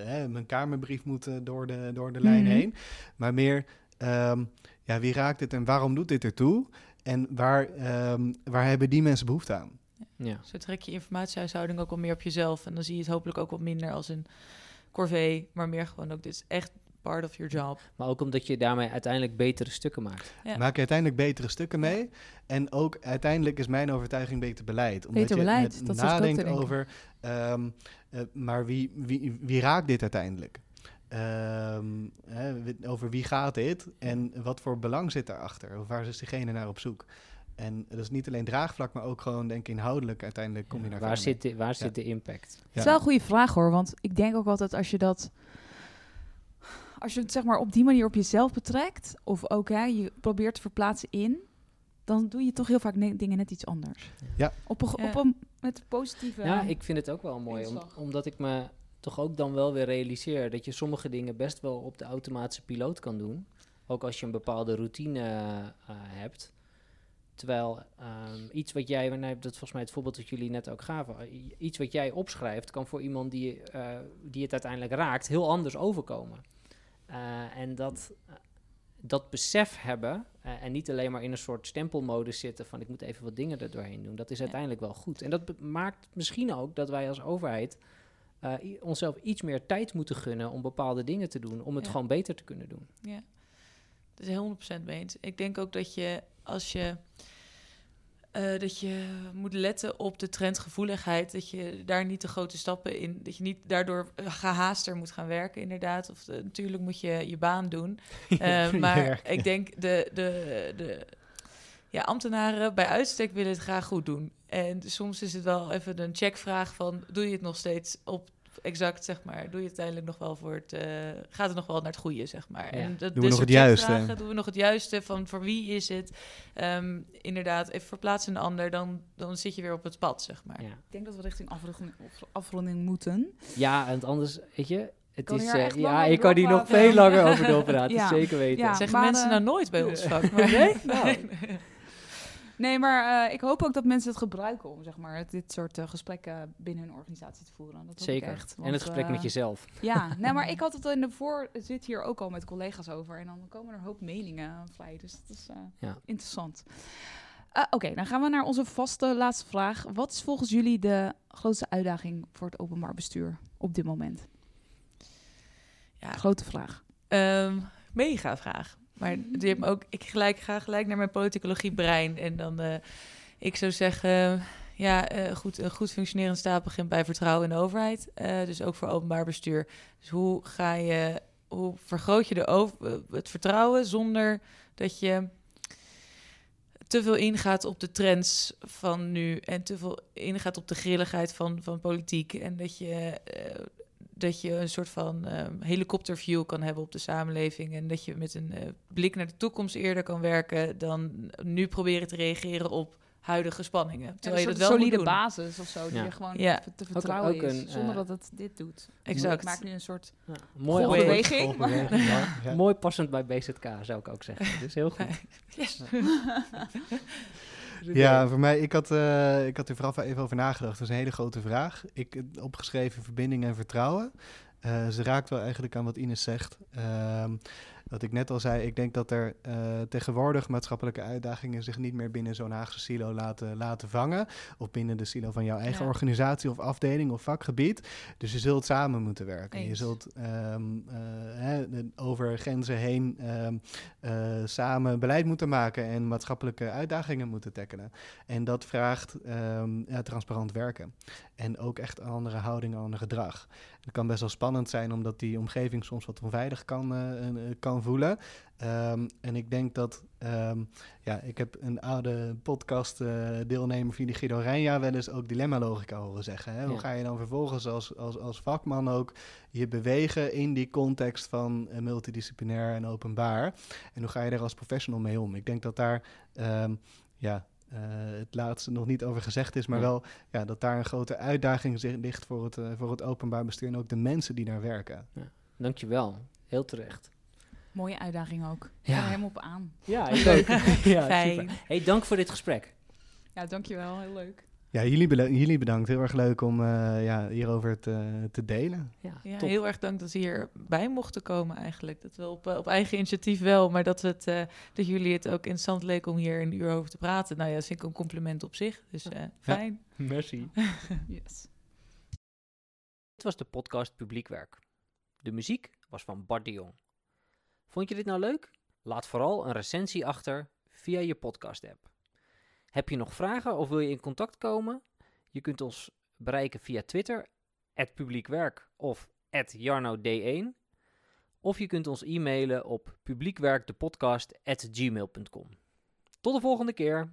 eh, hè, mijn kamerbrief moet door de, door de lijn Mhm. heen. Maar meer, ehm, ja, wie raakt dit en waarom doet dit ertoe? En waar, ehm, waar hebben die mensen behoefte aan? Ja. Zo trek je informatiehuishouding ook wel meer op jezelf. En dan zie je het hopelijk ook wat minder als een corvée, maar meer gewoon ook, dit is echt part of your job. Maar ook omdat je daarmee uiteindelijk betere stukken maakt. Ja. Maak je uiteindelijk betere stukken mee. En ook uiteindelijk is mijn overtuiging beter beleid. Omdat Beter je beleid, met dat te nadenkt over, ehm, eh, maar wie, wie, wie raakt dit uiteindelijk? Ehm, hè, over wie gaat dit en wat voor belang zit daarachter? Of waar is diegene naar op zoek? En dat is niet alleen draagvlak, maar ook gewoon, denk ik, inhoudelijk uiteindelijk kom je naar waar zit, de, waar zit de impact? Het is wel een goede vraag hoor, want ik denk ook altijd als je dat... Als je het zeg maar op die manier op jezelf betrekt, of ook hè, je probeert te verplaatsen in, dan doe je toch heel vaak ne- dingen net iets anders. Ja. Op een, op een met positieve... Ja, ik vind het ook wel mooi. Om, omdat ik me toch ook dan wel weer realiseer dat je sommige dingen best wel op de automatische piloot kan doen. Ook als je een bepaalde routine eh, hebt. Terwijl ehm, iets wat jij, nou, dat is volgens mij het voorbeeld dat jullie net ook gaven. Iets wat jij opschrijft, kan voor iemand die, eh, die het uiteindelijk raakt, heel anders overkomen. Eh, en dat, eh, dat besef hebben en niet alleen maar in een soort stempelmodus zitten van ik moet even wat dingen er doorheen doen. Dat is uiteindelijk wel goed. En dat maakt misschien ook dat wij als overheid onszelf iets meer tijd moeten gunnen om bepaalde dingen te doen, om het Ja. gewoon beter te kunnen doen. Ja, dat is 100% mee eens. Ik denk ook dat je als je eh, dat je moet letten op de trendgevoeligheid, dat je daar niet te grote stappen in, dat je niet daardoor eh, gehaaster moet gaan werken, inderdaad. Of eh, natuurlijk moet je je baan doen, maar ik denk de, de, de ja, ambtenaren bij uitstek willen het graag goed doen. En soms is het wel even een checkvraag van, doe je het nog steeds op exact, zeg maar, doe je het uiteindelijk nog wel voor het, eh, gaat het nog wel naar het goede, zeg maar. Ja. En dat, Doen we nog het juiste? checkvragen, Doen we nog het juiste, van voor wie is het? Ehm, inderdaad, even verplaatsen een ander, dan, dan zit je weer op het pad, zeg maar. Ja, Ik denk dat we richting afronding, af- afronding moeten. ja en anders, weet je, het Kan is, eh, ja, ik kan hier nog veel langer over doorpraten, Ja. zeker weten. Ja. Zeggen maar, mensen eh, nou nooit bij ons vak. Maar Nee? Nou. Nee, maar eh, ik hoop ook dat mensen het gebruiken om zeg maar, dit soort eh, gesprekken binnen hun organisatie te voeren. Dat Zeker. echt. en het gesprek eh, met jezelf. Ja, nee, maar ik had het in de voorzit hier ook al met collega's over. En dan komen er een hoop meningen vrij. Dus dat is eh, Ja. interessant. Eh, Oké, dan gaan we naar onze vaste laatste vraag. Wat is volgens jullie de grootste uitdaging voor het openbaar bestuur op dit moment? ja, Grote vraag. Ehm, mega vraag. Maar die ook, ik gelijk, ga gelijk naar mijn politicologie brein. En dan, eh, ik zou zeggen, ja, eh, goed, een goed functionerend staat begint bij vertrouwen in de overheid. Eh, dus ook voor openbaar bestuur. Dus hoe ga je, hoe vergroot je de het vertrouwen zonder dat je te veel ingaat op de trends van nu en te veel ingaat op de grilligheid van, van politiek. En dat je, dat je een soort van ehm, helikopterview kan hebben op de samenleving. En dat je met een eh, blik naar de toekomst eerder kan werken dan nu proberen te reageren op huidige spanningen. Ja, Terwijl een je dat wel moet solide doen. basis of zo, die Ja. je gewoon Ja. te vertrouwen ook is, een, zonder eh, dat het dit doet. Exact. Ik maak nu een soort Ja, mooi, Golfbeweging. passend bij BZK, zou ik ook zeggen. Dus heel goed. Yes. Ja, voor mij, ik had, eh, ik had er vooral even over nagedacht. Dat is een hele grote vraag. Ik heb opgeschreven verbinding en vertrouwen. Eh, ze raakt wel eigenlijk aan wat Ines zegt. Ehm, wat ik net al zei, ik denk dat er eh, tegenwoordig maatschappelijke uitdagingen zich niet meer binnen zo'n Haagse silo laten, laten vangen. Of binnen de silo van jouw eigen Ja. organisatie of afdeling of vakgebied. Dus je zult samen moeten werken. Je zult ehm, eh, hè, over grenzen heen ehm, eh, samen beleid moeten maken en maatschappelijke uitdagingen moeten tackelen. En dat vraagt ehm, ja, transparant werken. En ook echt een andere houding, een ander gedrag. Het kan best wel spannend zijn, omdat die omgeving soms wat onveilig kan, eh, eh, kan voelen. Ehm, en ik denk dat, ehm, ja, ik heb een oude podcast-deelnemer, Vini Guido Rijnja, wel eens ook dilemma-logica horen zeggen. Hè? Hoe ga je dan vervolgens als, als, als vakman ook je bewegen in die context van eh, multidisciplinair en openbaar? En hoe ga je daar als professional mee om? Ik denk dat daar, ehm, ja, eh, het laatste nog niet over gezegd is, maar Ja. wel ja, dat daar een grote uitdaging ligt voor het, eh, voor het openbaar bestuur en ook de mensen die daar werken. Dankjewel. Heel terecht. Mooie uitdaging ook. Ja. Ja. helemaal op aan. Ja, ik ook. ja, Fijn. super. Hey, dank voor dit gesprek. Ja, dankjewel. Heel leuk. Ja, jullie, bedankt. Heel erg leuk om eh, ja, hierover te, te delen. Ja, heel erg dank dat ze hierbij mochten komen eigenlijk. Dat we op, eh, op eigen initiatief wel, maar dat, we het, eh, dat jullie het ook interessant leek om hier een uur over te praten. Nou ja, dat vind ik een compliment op zich. Dus eh, fijn. Merci. Yes. Dit was de podcast Publiekwerk. De muziek was van Bart de Jong. Vond je dit nou leuk? Laat vooral een recensie achter via je podcast-app. Heb je nog vragen of wil je in contact komen? Je kunt ons bereiken via Twitter, publiekwerk of jarnod1. Of je kunt ons e-mailen op publiekwerkdepodcast.gmail.com. Tot de volgende keer!